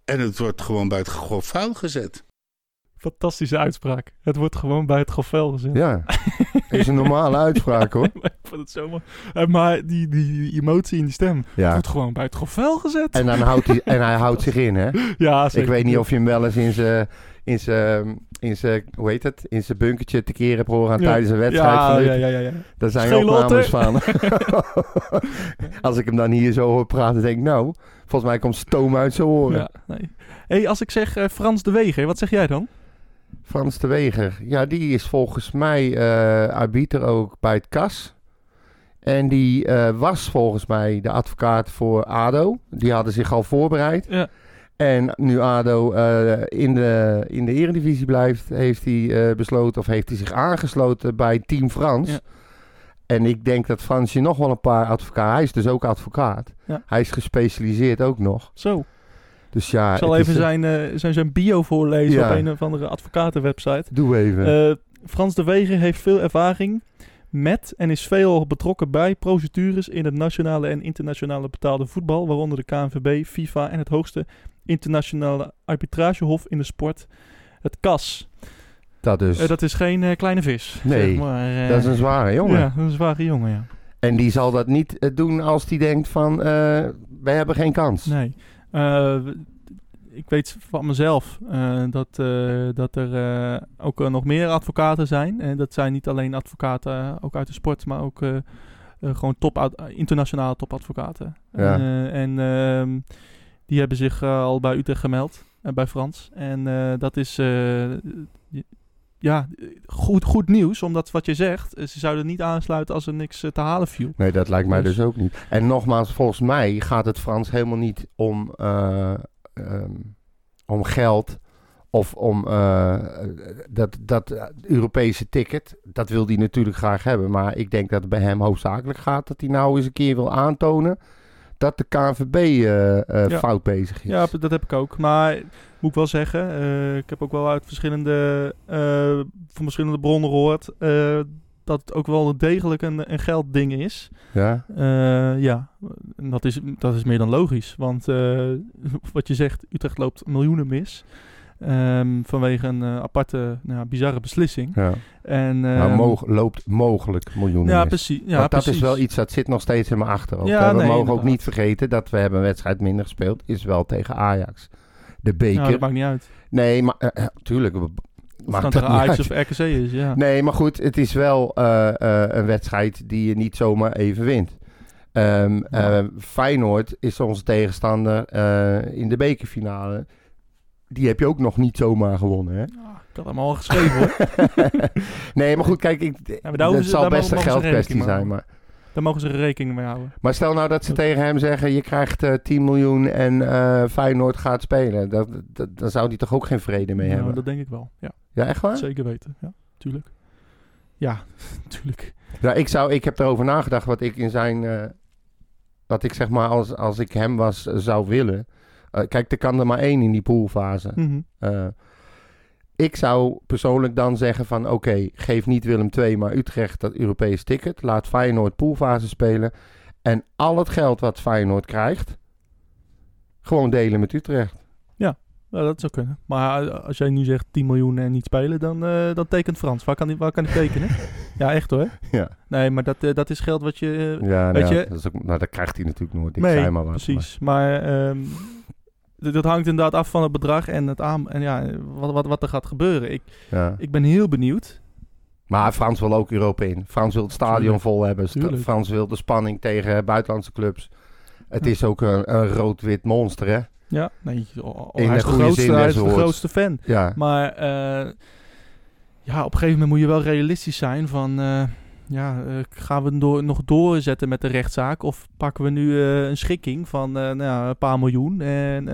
En het wordt gewoon bij het grof vuil gezet. Fantastische uitspraak. Het wordt gewoon bij het govel gezet. Ja, is een normale uitspraak hoor. ik vond het zo mooi. Eh, maar die, die emotie in die stem Ja. wordt gewoon bij het govel gezet. En, dan houdt hij, en hij houdt zich in, hè? ja, zeker. Ik weet niet of je hem wel eens in zijn, in zijn, in zijn, hoe heet het, in zijn bunkertje te keren hebt Ja. tijdens een wedstrijd. Ja, van ja, ja, ja, ja. Daar zijn Schelotte. opnames van. Als ik hem dan hier zo hoor praten, denk ik, nou, volgens mij komt stoom uit zijn oren. Ja, nee. hey, als ik zeg eh, Frans de Weger, wat zeg jij dan? Frans de Weger, ja, die is volgens mij eh arbiter ook bij het KAS. En die eh, was volgens mij de advocaat voor ADO. Die hadden zich al voorbereid. Ja. En nu ADO eh, in, de, in de eredivisie blijft, heeft hij besloten of heeft hij zich aangesloten bij Team Frans. Ja. En ik denk dat Fransje nog wel een paar advocaten... Hij is dus ook advocaat. Ja. Hij is gespecialiseerd ook nog. Zo, Dus ja... ik zal even zijn, eh, zijn, zijn bio voorlezen Ja. op een of andere advocatenwebsite. Doe even. Eh, Frans de Weger heeft veel ervaring met en is veel betrokken bij procedures in het nationale en internationale betaalde voetbal, waaronder de KNVB, FIFA en het hoogste internationale arbitragehof in de sport, het CAS. dat dus. Dat is geen kleine vis. Nee, zeg maar, dat is een zware jongen. Ja, dat is een zware jongen, ja. En die zal dat niet doen als die denkt van... wij hebben geen kans. Nee. Eh, ik weet van mezelf eh, dat, eh, dat er ook nog meer advocaten zijn. En dat zijn niet alleen advocaten ook uit de sport, maar ook gewoon top, internationale topadvocaten. Ja. En ehm, die hebben zich al bij Utrecht gemeld, bij Frans. En dat is eh, ja, goed, goed nieuws, omdat wat je zegt, eh, ze zouden niet aansluiten als er niks eh, te halen viel. Nee, dat lijkt mij Dus- dus ook niet. En nogmaals, volgens mij gaat het Frans helemaal niet om, eh, ehm, om geld of om eh, dat, dat Europese ticket. Dat wil hij natuurlijk graag hebben. Maar ik denk dat het bij hem hoofdzakelijk gaat dat hij nou eens een keer wil aantonen dat de KNVB Ja. fout bezig is. Ja, dat heb ik ook. Maar moet ik wel zeggen, eh, ik heb ook wel uit verschillende, eh, van verschillende bronnen gehoord eh, dat het ook wel degelijk een, een geldding is. Ja? Ja, en dat is, dat is meer dan logisch. Want wat je zegt, Utrecht loopt miljoenen mis. ehm, vanwege een aparte, nou, ja, bizarre beslissing. ja. En, maar ehm, loopt mogelijk miljoenen ja, mis. precies. Ja, Want dat precies. is wel iets dat zit nog steeds in mijn achterhoofd. Ja, hè. we nee, mogen ook niet vergeten dat we hebben een wedstrijd minder gespeeld. Is wel tegen Ajax. De beker. Nou, dat maakt niet uit. Nee, maar eh, eh, tuurlijk. maakt het dat niet Ajax of RKC is, ja. Nee, maar goed, het is wel eh, een wedstrijd die je niet zomaar even wint. Ehm, eh, Feyenoord is onze tegenstander in de bekerfinale. die heb je ook nog niet zomaar gewonnen, hè? Ik had hem al geschreven hoor. nee, maar goed, kijk, ik, maar hoeven het ze- zal best een geldkwestie zijn. Maar, Daar mogen ze rekening mee houden. maar stel nou dat ze tegen hem zeggen, je krijgt eh 10 miljoen en eh, Feyenoord gaat spelen. Dat, dat, dan zou hij toch ook geen vrede mee Nou, hebben? dat denk ik wel. Ja, Ja, echt waar? zeker weten. Ja, tuurlijk. Ja, tuurlijk. Ja, ik, zou, ik heb erover nagedacht wat ik in zijn. eh, wat ik zeg maar als, als ik hem was zou willen. Kijk, er kan er maar één in die poolfase. Eh, ik zou persoonlijk dan zeggen van oké, geef niet Willem II, maar Utrecht dat Europees ticket. Laat Feyenoord poolfase spelen. En al het geld wat Feyenoord krijgt, gewoon delen met Utrecht. Nou, dat zou kunnen. Maar als jij nu zegt 10 miljoen en niet spelen, dan, eh, dan tekent Frans. Waar kan hij, waar kan hij tekenen? ja, echt hoor. Ja, Nee, maar dat, eh, dat is geld wat je... eh, ja, Weet nou, je- dat, is ook, nou, dat krijgt hij natuurlijk nooit. Ik nee, zei maar wat. precies. Maar ehm, d- dat hangt inderdaad af van het bedrag en, het aan, en ja, wat, wat, wat er gaat gebeuren. Ik, ja. ik ben heel benieuwd. Maar Frans wil ook Europa in. Frans wil het stadion vol hebben. Tuurlijk. Frans wil de spanning tegen buitenlandse clubs. Het Ja. is ook een, een rood-wit monster, hè? Ja, nee, oh, In hij is de grootste, zin hij des is de grootste fan. Ja. Maar eh, ja, op een gegeven moment moet je wel realistisch zijn van... eh, ja, eh, gaan we door, nog doorzetten met de rechtszaak? Of pakken we nu eh, een schikking van eh, nou ja, een paar miljoen? En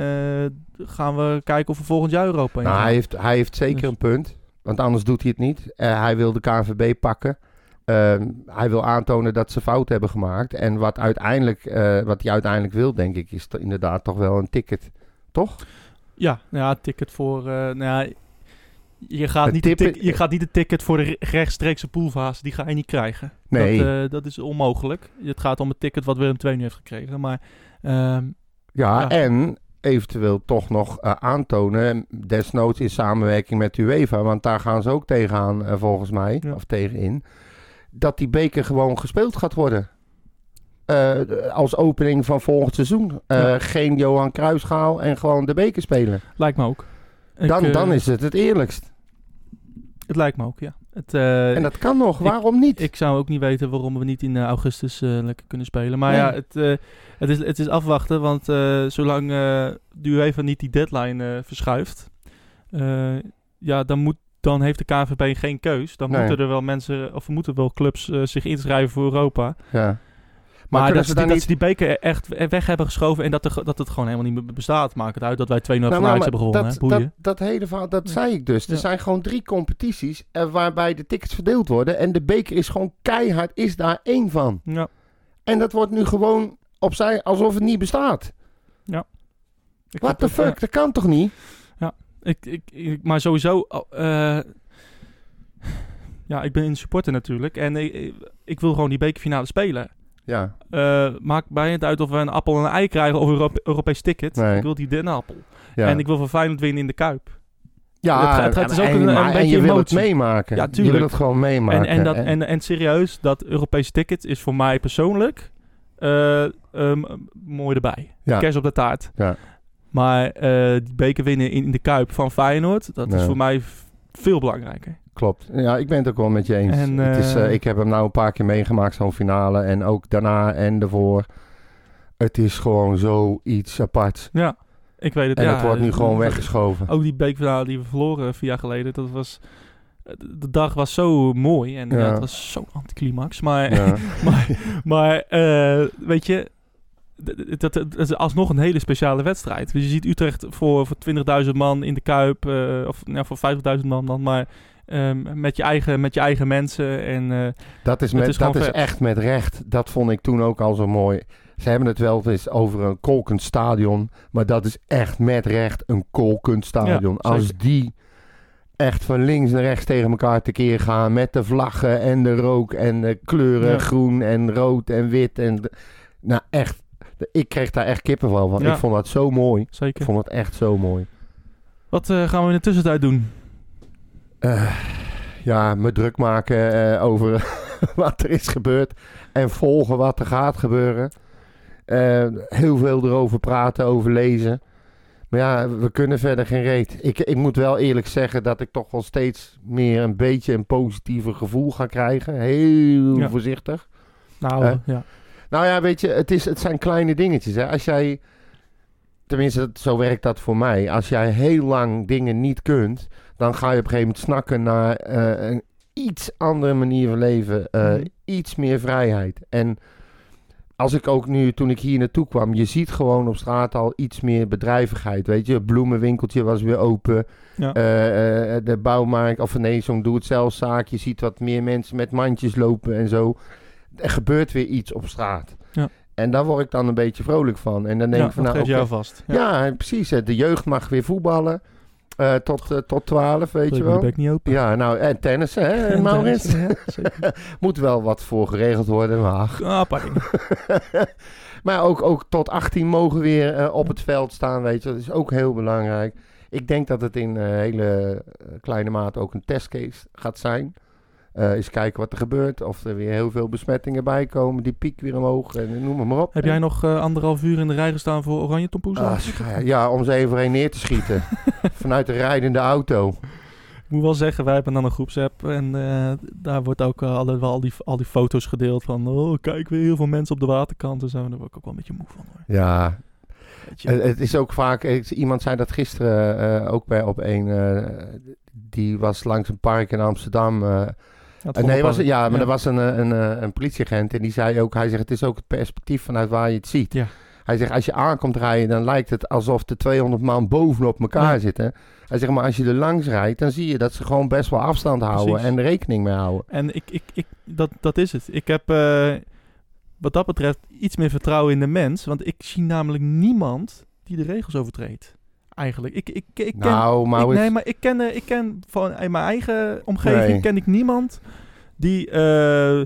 gaan we kijken of we volgend jaar Europa in Nou, gaan? hij, heeft, hij heeft zeker Dus- een punt. Want anders doet hij het niet. Hij wil de KNVB pakken. Ehm, hij wil aantonen dat ze fout hebben gemaakt. En wat, uiteindelijk, wat hij uiteindelijk wil, denk ik, is inderdaad toch wel een ticket. Toch? Ja, nou ja, ticket voor... nou ja, je, gaat Het niet tik- je gaat niet een ticket voor de re- rechtstreekse poolfase. Die ga je niet krijgen. Nee. Dat, eh, dat is onmogelijk. Het gaat om het ticket wat Willem II nu heeft gekregen. Maar ehm, Ja, Ja. en eventueel toch nog eh, aantonen, desnoods in samenwerking met UEFA, want daar gaan ze ook tegenaan eh, volgens mij, Ja. of tegenin, dat die beker gewoon gespeeld gaat worden. Als opening van volgend seizoen. Ja. Geen Johan Cruijffschaal en gewoon de beker spelen. lijkt me ook. Ik, Dan, eh, dan is het het eerlijkst. Het lijkt me ook, ja. Het, eh, En dat kan nog, waarom niet? Ik zou ook niet weten waarom we niet in eh, augustus lekker kunnen spelen. Maar Nee. ja, het, het, is, het is afwachten. Want zolang de UEFA niet die deadline verschuift... ja, dan, moet, dan heeft de KNVB geen keus. Dan Nee. moeten er wel mensen... Of moeten wel clubs zich inschrijven voor Europa. ja. Maar, dat, ze die, dat ze die beker echt weg hebben geschoven... en dat, er, dat het gewoon helemaal niet meer bestaat. Maakt het uit dat wij 2-0 van Nou, Ajax maar hebben gewonnen. dat, dat, dat hele verhaal, dat Ja. zei ik dus. Er Ja. zijn gewoon drie competities eh, waarbij de tickets verdeeld worden. En de beker is gewoon keihard, is daar één van. ja. En dat wordt nu gewoon opzij alsof het niet bestaat. Ik What the het, eh, fuck? Dat kan toch niet? Ik, ik, ik- maar sowieso. eh, ja, ik ben een supporter natuurlijk. En ik, ik wil gewoon die bekerfinale spelen. Ja. Eh maakt mij het uit of we een appel en een ei krijgen of een Europe- Europees ticket. Nee. Ik wil die dennenappel. ja. En ik wil van Feyenoord winnen in de Kuip. ja, het- het- het is ook en, een- een maar- en beetje je wil het meemaken. Ja, je tuurlijk. wil het gewoon meemaken. En, en, dat, en, en serieus, dat Europese ticket is voor mij persoonlijk eh, ehm, mooi erbij. Ja. Kers op de taart. Ja. Maar eh, die beker winnen in, in de Kuip van Feyenoord, dat is voor mij veel belangrijker. Klopt. Ja, ik ben het ook wel met je eens. En, het is, eh, eh, ik heb hem nou een paar keer meegemaakt, zo'n finale. En ook daarna en daarvoor. Het is gewoon zoiets apart. Ja, ik weet het. En ja, het wordt nu eh, gewoon weggeschoven. Ook die beekfinale die we verloren vier jaar geleden, dat was... De dag was zo mooi en ja. Ja. het was zo'n anticlimax. Maar, maar, maar weet je, dat, dat is alsnog een hele speciale wedstrijd. Dus je ziet Utrecht voor, voor 20.000 man in de Kuip, of nou, voor 50.000 man dan, maar ehm, met, je eigen, met je eigen mensen. En eh, Dat is, met, is dat is echt met recht. Dat vond ik toen ook al zo mooi. Ze hebben het wel eens over een kolkend stadion. Maar dat is echt met recht een kolkend stadion. Ja, Als die echt van links naar rechts tegen elkaar tekeer gaan. Met de vlaggen en de rook en de kleuren. Ja. Groen en rood en wit. En nou echt, ik kreeg daar echt kippenvel van. Ja. Ik vond dat zo mooi. Ik vond het echt zo mooi. Wat eh, gaan we in de tussentijd doen? Eh, ja, me druk maken eh, over wat er is gebeurd. En volgen wat er gaat gebeuren. Eh, heel veel erover praten, over lezen. Maar ja, we kunnen verder geen reet. Ik, ik moet wel eerlijk zeggen dat ik toch wel steeds meer een beetje een positiever gevoel ga krijgen. Heel Ja. voorzichtig. Nou, ja. Nou ja, weet je, het, is, het zijn kleine dingetjes. Hè. Als jij tenminste, zo werkt dat voor mij. Als jij heel lang dingen niet kunt, dan ga je op een gegeven moment snakken naar eh, een iets andere manier van leven. eh, Mhm. Iets meer vrijheid. En als ik ook nu, toen ik hier naartoe kwam, je ziet gewoon op straat al iets meer bedrijvigheid. Weet je, het bloemenwinkeltje was weer open. Ja. Eh, de bouwmarkt, of nee, zo'n doe-het-zelf-zaak. Je ziet wat meer mensen met mandjes lopen en zo. Er gebeurt weer iets op straat. Ja. En daar word ik dan een beetje vrolijk van. En dan denk ja, ik van, dat nou, oké, jou vast. ja, precies. De jeugd mag weer voetballen. Eh, tot, eh, tot 12, weet je wel. de bek niet open. Ja, nou, en tennissen, hè, En Maurits? ja. Moet wel wat voor geregeld worden, maar. Ah, maar ook, ook tot 18 mogen weer eh, op het veld staan, weet je. Dat is ook heel belangrijk. Ik denk dat het in hele kleine mate ook een testcase gaat zijn. Eh eens kijken wat er gebeurt. Of er weer heel veel besmettingen bij komen. Die piek weer omhoog en noem maar op. Heb jij nog eh, anderhalf uur in de rij gestaan voor Oranje Tompoes? Ah, ja, om ze even neer te schieten. Vanuit de rijdende auto. Ik moet wel zeggen, wij hebben dan een groepsapp en eh, daar wordt ook alle, wel al, die, al die foto's gedeeld van, oh kijk weer heel veel mensen op de waterkant en zo. Daar word ik ook wel een beetje moe van hoor. Ja. Het, is ook vaak, iemand zei dat gisteren ook bij op een, die was langs een park in Amsterdam. Eh, nee, was, ja, maar Ja. er was een, eh, een, eh, een politieagent en die zei ook, hij zegt het is ook het perspectief vanuit waar je het ziet. Ja. Hij zegt als je aankomt rijden dan lijkt het alsof de 200 man bovenop elkaar Ja. zitten. Hij zegt maar als je er langs rijdt dan zie je dat ze gewoon best wel afstand houden Precies. en rekening mee houden. En ik, ik, ik, dat, dat is het. Ik heb wat dat betreft iets meer vertrouwen in de mens, want ik zie namelijk niemand die de regels overtreedt. Eigenlijk. Ik, ik, ik ken, nou, ik, Maurits, nee, maar ik ken, ik ken van in mijn eigen omgeving Nee. ken ik niemand die eh,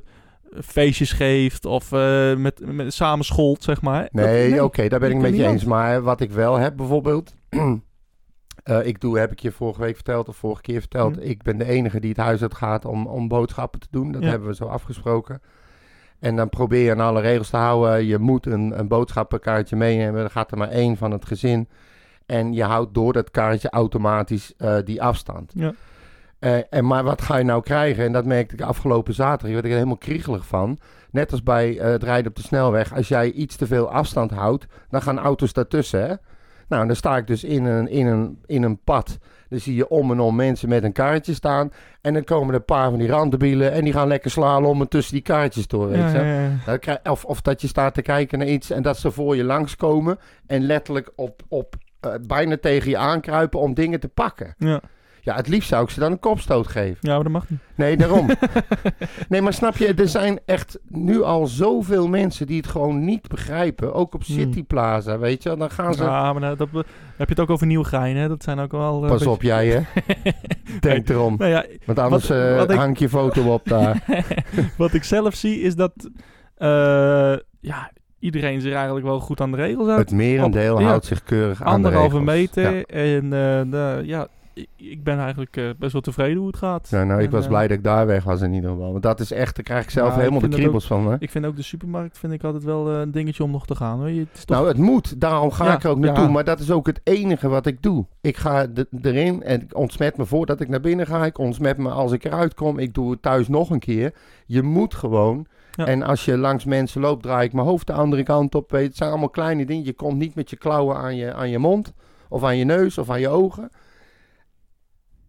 feestjes geeft of eh, met, met samen scholt, zeg maar. Nee, oké, daar ben ik ik met je eens. Maar wat ik wel heb bijvoorbeeld... eh, ik doe, heb ik je vorige week verteld of vorige keer verteld... Hm. ik ben de enige die het huis uit gaat om, om boodschappen te doen. Dat Ja. hebben we zo afgesproken. En dan probeer je aan alle regels te houden. Je moet een, een boodschappenkaartje meenemen. Dan gaat er maar één van het gezin. En je houdt door dat kaartje automatisch eh, die afstand. Ja. Eh, en maar wat ga je nou krijgen? En dat merkte ik afgelopen zaterdag. Daar werd ik er helemaal kriegelig van. Net als bij eh, het rijden op de snelweg. Als jij iets te veel afstand houdt, dan gaan auto's daartussen. Hè? Nou, dan sta ik dus in een, in, een, in een pad. Dan zie je om en om mensen met een kaartje staan. En dan komen er een paar van die randenbielen. En die gaan lekker slalommen tussen die kaartjes door. Weet Ja, ja, ja. Of, of dat je staat te kijken naar iets en dat ze voor je langskomen. En letterlijk op, op, eh, bijna tegen je aankruipen om dingen te pakken. Ja. Ja, het liefst zou ik ze dan een kopstoot geven. ja, maar dat mag niet. Nee, daarom. nee, maar snap je, er zijn echt nu al zoveel mensen die het gewoon niet begrijpen. Ook op Hmm. City Plaza, weet je. Dan gaan ze... Ja, maar nou, dat, heb je het ook over Nieuwegein, hè? Dat zijn ook wel... eh, Pas beetje- op jij, hè. Denk erom. Nou ja, Want anders wat- eh, wat ik- hang je foto op daar. wat ik zelf zie is dat ja, iedereen zich eigenlijk wel goed aan de regels houdt. Het merendeel Op- ja. houdt zich keurig aan Anderhalve de regels. meter. Ja. En eh, de- ja, ik, ik ben eigenlijk eh, best wel tevreden hoe het gaat. Ja, nou, ik was eh, blij dat ik daar weg was in ieder geval. Want dat is echt, daar krijg ik zelf ik helemaal de kriebels van. Hè? Ik vind ook de supermarkt vind ik altijd wel een dingetje om nog te gaan. Hoor. Je, het is toch... Nou, het moet. Daarom ga Ja, ik er ook naartoe. Maar dat is ook het enige wat ik doe. Ik ga erin en ik ontsmet me voordat ik naar binnen ga. Ik ontsmet me als ik eruit kom. Ik doe het thuis nog een keer. Je moet gewoon. Ja. En als je langs mensen loopt, draai ik mijn hoofd de andere kant op. Weet, het zijn allemaal kleine dingen. Je komt niet met je klauwen aan je, aan je mond. Of aan je neus of aan je ogen.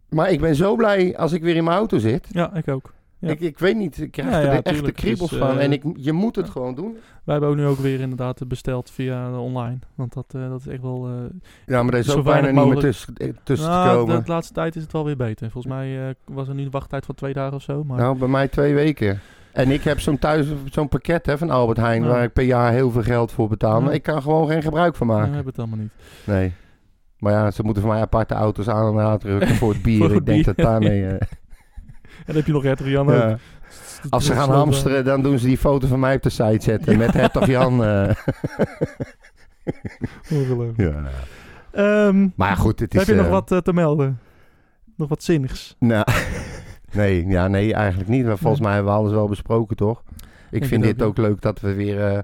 Maar ik ben zo blij als ik weer in mijn auto zit. ja, ik ook. Ja. Ik, ik weet niet, ik krijg Ja, er ja, echt de tuurlijk. kriebels is, van. eh, En ik, je moet het gewoon doen. Wij hebben ook nu ook weer inderdaad besteld via de online. Want dat, eh, dat is echt wel... eh, Ja, maar er is Zo ook bijna weinig niet meer mogelijk. tussen, eh, tussen nou, te komen. De, de laatste tijd is het wel weer beter. Volgens mij eh, was er nu een wachttijd van twee dagen of zo. Maar Nou, bij mij twee weken. En ik heb zo'n thuis zo'n pakket hè, van Albert Heijn waar ik per jaar heel veel geld voor betaal. Maar ik kan gewoon geen gebruik van we maken. hebben het allemaal niet. Nee. Maar ja, ze moeten voor mij aparte auto's aan en uitdrukken voor het bier. Voor het ik denk bier. dat daarmee... eh, En dan heb je nog Hertog Jan ook. ja. Als ze gaan hamsteren, dan doen ze die foto van mij op de site zetten. Met Hertog Jan. eh. Ongelooflijk. ja. Ehm, Maar goed, het is... heb je nog eh, wat eh, te melden? Nog wat zinnigs? Nou, nee, ja, nee, eigenlijk niet. Maar volgens mij hebben we alles wel besproken, toch? Ik vind dit ook, ook leuk dat we weer eh,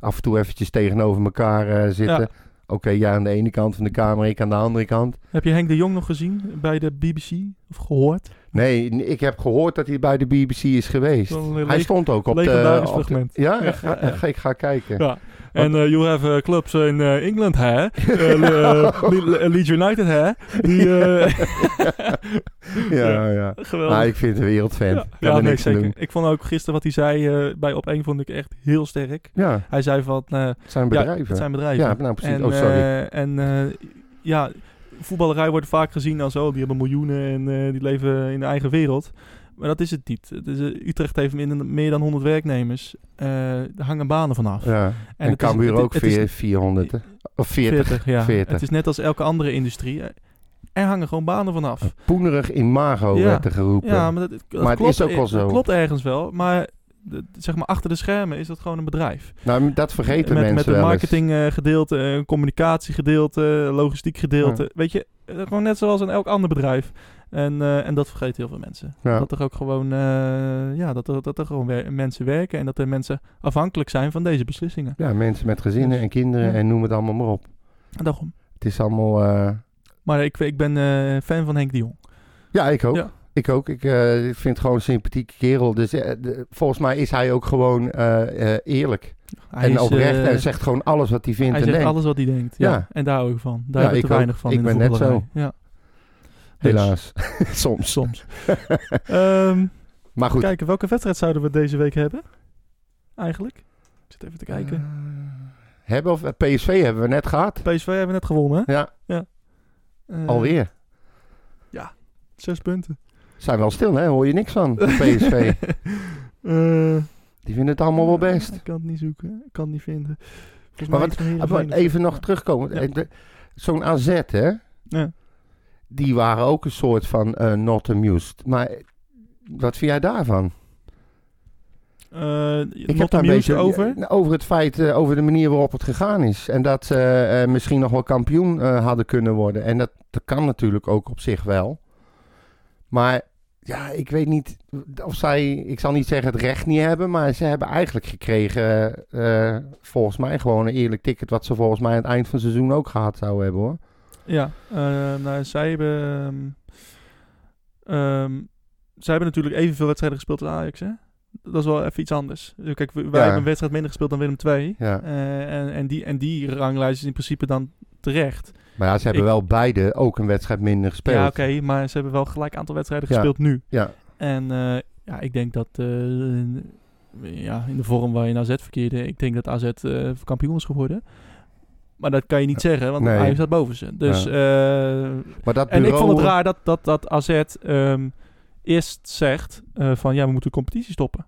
af en toe eventjes tegenover elkaar eh, zitten. Ja. Oké, jij aan de ene kant van de kamer, ik aan de andere kant. Heb je Henk de Jong nog gezien bij de BBC? Of gehoord? Nee, ik heb gehoord dat hij bij de BBC is geweest. Hij stond ook op de... op de- ja, ja. ik ga kijken. En eh, you have uh, clubs in uh, England, hè? Uh, Le- Leeds United, hè? Die, eh, ja, ja. Geweldig. Ah, ik vind het een wereldfan. ja, ja nee, zeker. doen. Ik vond ook gisteren wat hij zei eh, bij Op 1 vond ik echt heel sterk. Ja, Hij zei van... eh, het zijn ja, bedrijven. het zijn bedrijven. Ja, nou precies. En, oh, sorry. eh, en eh, ja, voetballerij wordt vaak gezien als oh, die hebben miljoenen en eh, die leven in de eigen wereld. Maar dat is het niet. Het is, eh, Utrecht heeft meer dan 100 werknemers. Eh er hangen banen vanaf. ja. En, het is- Cambuur het- ook het is- veer- 400, hè? Of 40. 40, ja. 40. Het is net als elke andere industrie. Er hangen gewoon banen vanaf. Poenerig in Mago Ja. werd er geroepen. Ja, maar dat, dat Maar het klopt, is ook wel eh, zo. Dat klopt ergens wel, maar de- zeg maar achter de schermen is dat gewoon een bedrijf. Nou, dat vergeten met, mensen met een marketinggedeelte, een communicatiegedeelte, logistiek gedeelte. Weet je, eh, gewoon net zoals in elk ander bedrijf. En, eh, en dat vergeten heel veel mensen. Ja. Dat er ook gewoon, eh, ja, dat er, dat er gewoon wer- mensen werken en dat er mensen afhankelijk zijn van deze beslissingen. Ja, mensen met gezinnen Dus, en kinderen ja. en noem het allemaal maar op. En daarom. Het is allemaal... eh, Maar ik, ik ben fan van Henk de Jong. Ja, ik ook. Ja. Ik ook. Ik ik vind het gewoon een sympathieke kerel. Dus de- volgens mij is hij ook gewoon eerlijk. Hij en is, oprecht. en zegt gewoon alles wat hij vindt Hij en zegt denkt. alles wat hij denkt. Ja. En daar hou ik van. Daar heb ik weinig ook. van Ik in de ben net zo. Ja. Helaas. Soms. soms. Ehm, Maar goed. kijken, welke wedstrijd zouden we deze week hebben? Eigenlijk. Ik zit even te kijken. Eh, hebben of, PSV hebben we net gehad. PSV hebben we net gewonnen. hè? Ja, Eh, alweer. Zes punten. Zijn wel stil, hè? Hoor je niks van. PSV. Eh, Die vinden het allemaal wel best. Ik kan het niet zoeken. Ik kan het niet vinden. Volgens Maar wat- Ah, Even nog terugkomen. Ja. Eh, Zo'n AZ, hè? Ja. Die waren ook een soort van eh, not amused. Maar wat vind jij daarvan? Eh, Ik heb daar een beetje over. over het feit, eh, over de manier waarop het gegaan is. En dat ze misschien nog wel kampioen hadden kunnen worden. En dat, dat kan natuurlijk ook op zich wel. Maar ja, ik weet niet of zij, ik zal niet zeggen het recht niet hebben, maar ze hebben eigenlijk gekregen, volgens mij gewoon een eerlijk ticket, wat ze volgens mij aan het eind van het seizoen ook gehad zouden hebben hoor. Ja, eh, nou, zij hebben... ehm, ehm, zij hebben natuurlijk evenveel wedstrijden gespeeld als Ajax, hè? Dat is wel even iets anders. Dus Kijk, wij Ja. hebben een wedstrijd minder gespeeld dan Willem II. Ja. Eh, en, en, die, en die ranglijst is in principe dan terecht. Maar ja, ze hebben Ik- wel beide ook een wedstrijd minder gespeeld. Ja, oké, maar ze hebben wel gelijk aantal wedstrijden Ja. gespeeld nu. Ja. En eh, ja, ik denk dat ja, in de vorm waar je AZ verkeerde, ik denk dat AZ eh, kampioen is geworden. Maar dat kan je niet zeggen, want Nee. Ajax staat boven ze. Dus, Ja. eh, Maar dat en ik bureau- vond het raar dat, dat, dat AZ ehm, eerst zegt eh, van ja, we moeten de competitie stoppen.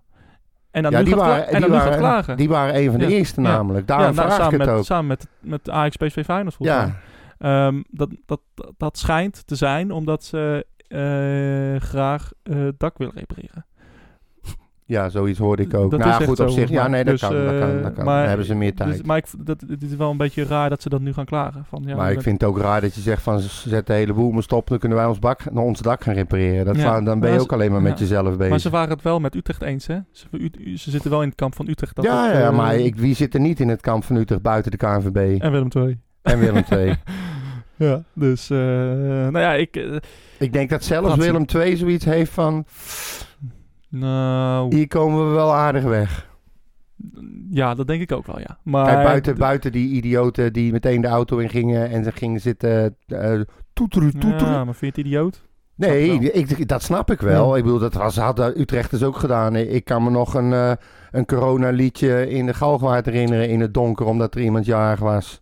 En dan ja, nu die gaat, waren, en die, waren, klagen. die waren een van de Ja. eerste namelijk. Daarom ja, nou, vraag ik samen het met, ook. Samen met, met Ajax PSV Feyenoord volgens. Ja, Ehm, dat, dat, dat, dat schijnt te zijn omdat ze eh, graag het dak willen repareren. Ja, zoiets hoorde ik ook. Dat nou goed, zo, op zich, ja, nee, dat Dus, kan. Dat kan, eh, dat kan. maar- Dan hebben ze meer tijd. Dus, maar ik, dat, het is wel een beetje raar dat ze dat nu gaan klagen. Van, ja, maar ik vind het ook raar dat je zegt van ze zetten de hele boel maar stop, dan kunnen wij ons, bak, ons dak gaan repareren. Dat Ja. va- dan ben je ook alleen maar met jezelf bezig. Maar ze waren het wel met Utrecht eens, hè? Ze, U- ze zitten wel in het kamp van Utrecht. Dat ja, het, ja, eh, maar ik, wie zit er niet in het kamp van Utrecht buiten de KNVB En Willem II. en Willem II? Ja, dus... eh, nou ja, ik... eh, ik denk dat zelfs. Willem II zoiets heeft van nou... hier komen we wel aardig weg. Ja, dat denk ik ook wel, ja. Maar... Kijk, buiten, buiten die idioten die meteen de auto in gingen en ze gingen zitten uh, toeteren, toeteren. Ja, maar vind je het idioot? Nee, Snap ik ik, dat snap ik wel. Ja. Ik bedoel, dat was, hadden Utrechters ook gedaan. Ik kan me nog een, uh, een coronaliedje in de Galgwaard herinneren in het donker, omdat er iemand jarig was.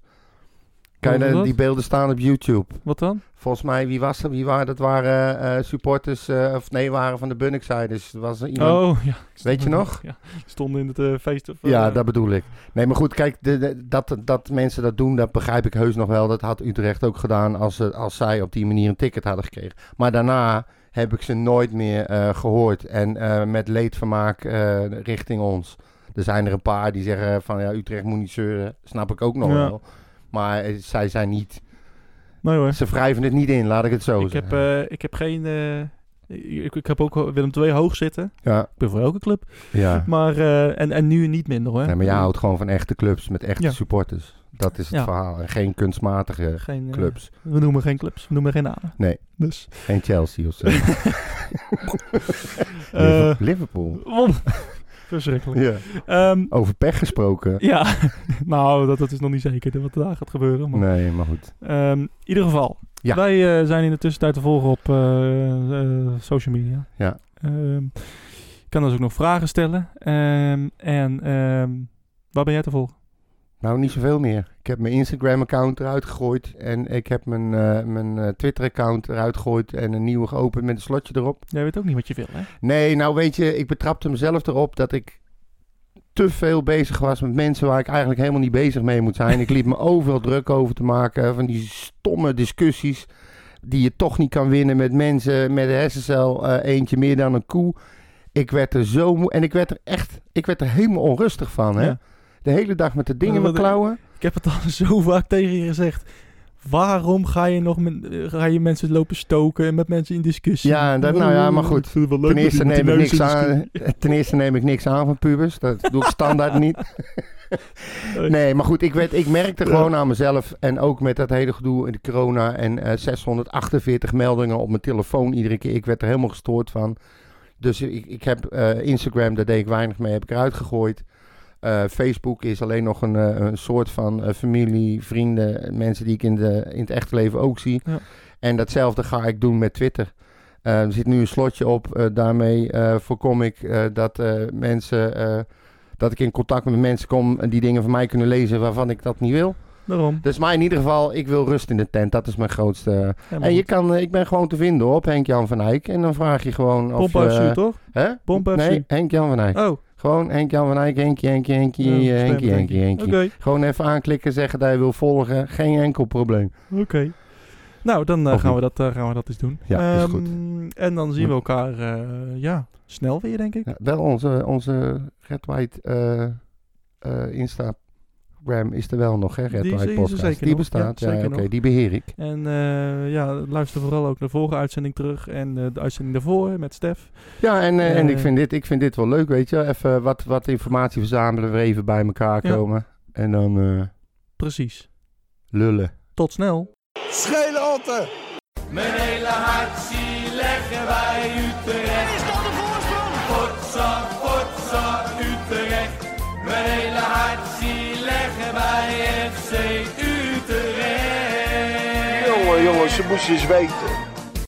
Kan je, die beelden staan op YouTube. Wat dan? Volgens mij, wie was dat? Wie waren dat? waren uh, supporters, uh, of nee, waren van de Bunniksiders. Was er iemand... Oh, ja. Weet je nog? Ja, stonden in het uh, feest. Of, ja, dat bedoel ik. Nee, maar goed, kijk, de, de, dat, dat mensen dat doen, dat begrijp ik heus nog wel. Dat had Utrecht ook gedaan als, als zij op die manier een ticket hadden gekregen. Maar daarna heb ik ze nooit meer gehoord. En met leedvermaak richting ons. Er zijn er een paar die zeggen van ja, Utrecht moet niet zeuren. Snap ik ook nog ja. wel. Maar eh, zij zijn niet... Nee hoor. Ze wrijven het niet in, laat ik het zo ik zeggen. Heb, uh, ik heb geen... Uh, ik, ik, heb ook Willem II hoog zitten. Ja. Ik ben voor elke club. Ja. Maar, uh, en, en nu niet minder hoor. Nee, maar jij houdt gewoon van echte clubs met echte Ja. supporters. Dat is het Ja. verhaal. En geen kunstmatige geen, clubs. we noemen geen clubs. We noemen geen namen. Nee. Dus. Geen Chelsea of zo. Eh, Liverpool. Verschrikkelijk. Ja. Ehm, Over pech gesproken. ja, nou, dat, dat is nog niet zeker wat daar gaat gebeuren. Maar, Nee, maar goed. Ehm, in ieder geval, Ja. wij eh, zijn in de tussentijd te volgen op eh, eh, social media. Ja. Ehm, je kan dus ook nog vragen stellen. En waar ben jij te volgen? Nou, niet zoveel meer. Ik heb mijn Instagram-account eruit gegooid. En ik heb mijn, eh, mijn eh, Twitter-account eruit gegooid. En een nieuwe geopend met een slotje erop. Jij weet ook niet wat je wil, hè? Nee, nou weet je, ik betrapte mezelf erop dat ik te veel bezig was met mensen waar ik eigenlijk helemaal niet bezig mee moet zijn. Ik liep me overal druk over te maken. Van die stomme discussies die je toch niet kan winnen met mensen met een hersencel eh, eentje meer dan een koe. Ik werd er zo moe en ik werd er echt, ik werd er helemaal onrustig van. Hè? Ja. De hele dag met de dingen in mijn klauwen. Ik heb het al zo vaak tegen je gezegd. Waarom ga je nog met, eh, ga je mensen lopen stoken en met mensen in discussie? Ja, dat, nou ja, maar goed. Ten eerste, neem ik niks aan, discussie- ten eerste neem ik niks aan van pubers. Dat doe ik standaard niet. Nee, maar goed, ik, werd, ik merkte gewoon aan mezelf. En ook met dat hele gedoe in de corona. En eh, 648 meldingen op mijn telefoon iedere keer. Ik werd er helemaal gestoord van. Dus ik, ik heb eh, Instagram, daar deed ik weinig mee, heb ik eruit gegooid. Eh, Facebook is alleen nog een, eh, een soort van eh, familie, vrienden, mensen die ik in, de, in het echte leven ook zie. Ja. En datzelfde ga ik doen met Twitter. Er zit nu een slotje op. daarmee voorkom ik dat mensen, dat ik in contact met mensen kom en die dingen van mij kunnen lezen waarvan ik dat niet wil. Daarom. Dus maar in ieder geval, ik wil rust in de tent. Dat is mijn grootste. En je goed. kan, ik ben gewoon te vinden op Henk-Jan van Eyck. En dan vraag je gewoon of Pomp je... FC, toch? Hè? Pomp FC. Nee, Henk-Jan van Eyck. Oh, Gewoon Henk-Jan van Eyck, Henkie, Henkie, Henkie, Ja, eh, stem, Henkie, denk Henkie, ik. Henkie. oké. Gewoon even aanklikken, zeggen dat je wil volgen. Geen enkel probleem. Oké. Nou, dan eh, gaan, we dat, eh, gaan we dat eens doen. Ja, is Ehm, goed. En dan zien we elkaar eh, ja, snel weer, denk ik. Ja, wel onze, onze Red White eh, Instagram is er wel nog, hè? Red Die White er Podcast. zeker die nog. bestaat, Ja, oké, die beheer ik. En eh, ja, luister vooral ook naar de vorige uitzending terug. En eh, de uitzending daarvoor met Stef. Ja, en, eh, en ik, vind dit, ik vind dit wel leuk, weet je. Even wat, wat informatie verzamelen, weer even bij elkaar Ja. komen. En dan eh, Precies. lullen. Tot snel. Schelen Otten! Mijn hele hart zie leggen wij Utrecht. Is dat de voorsprong? Potsa, potsa, Utrecht. Mijn hele jongens, ze moesten eens weten.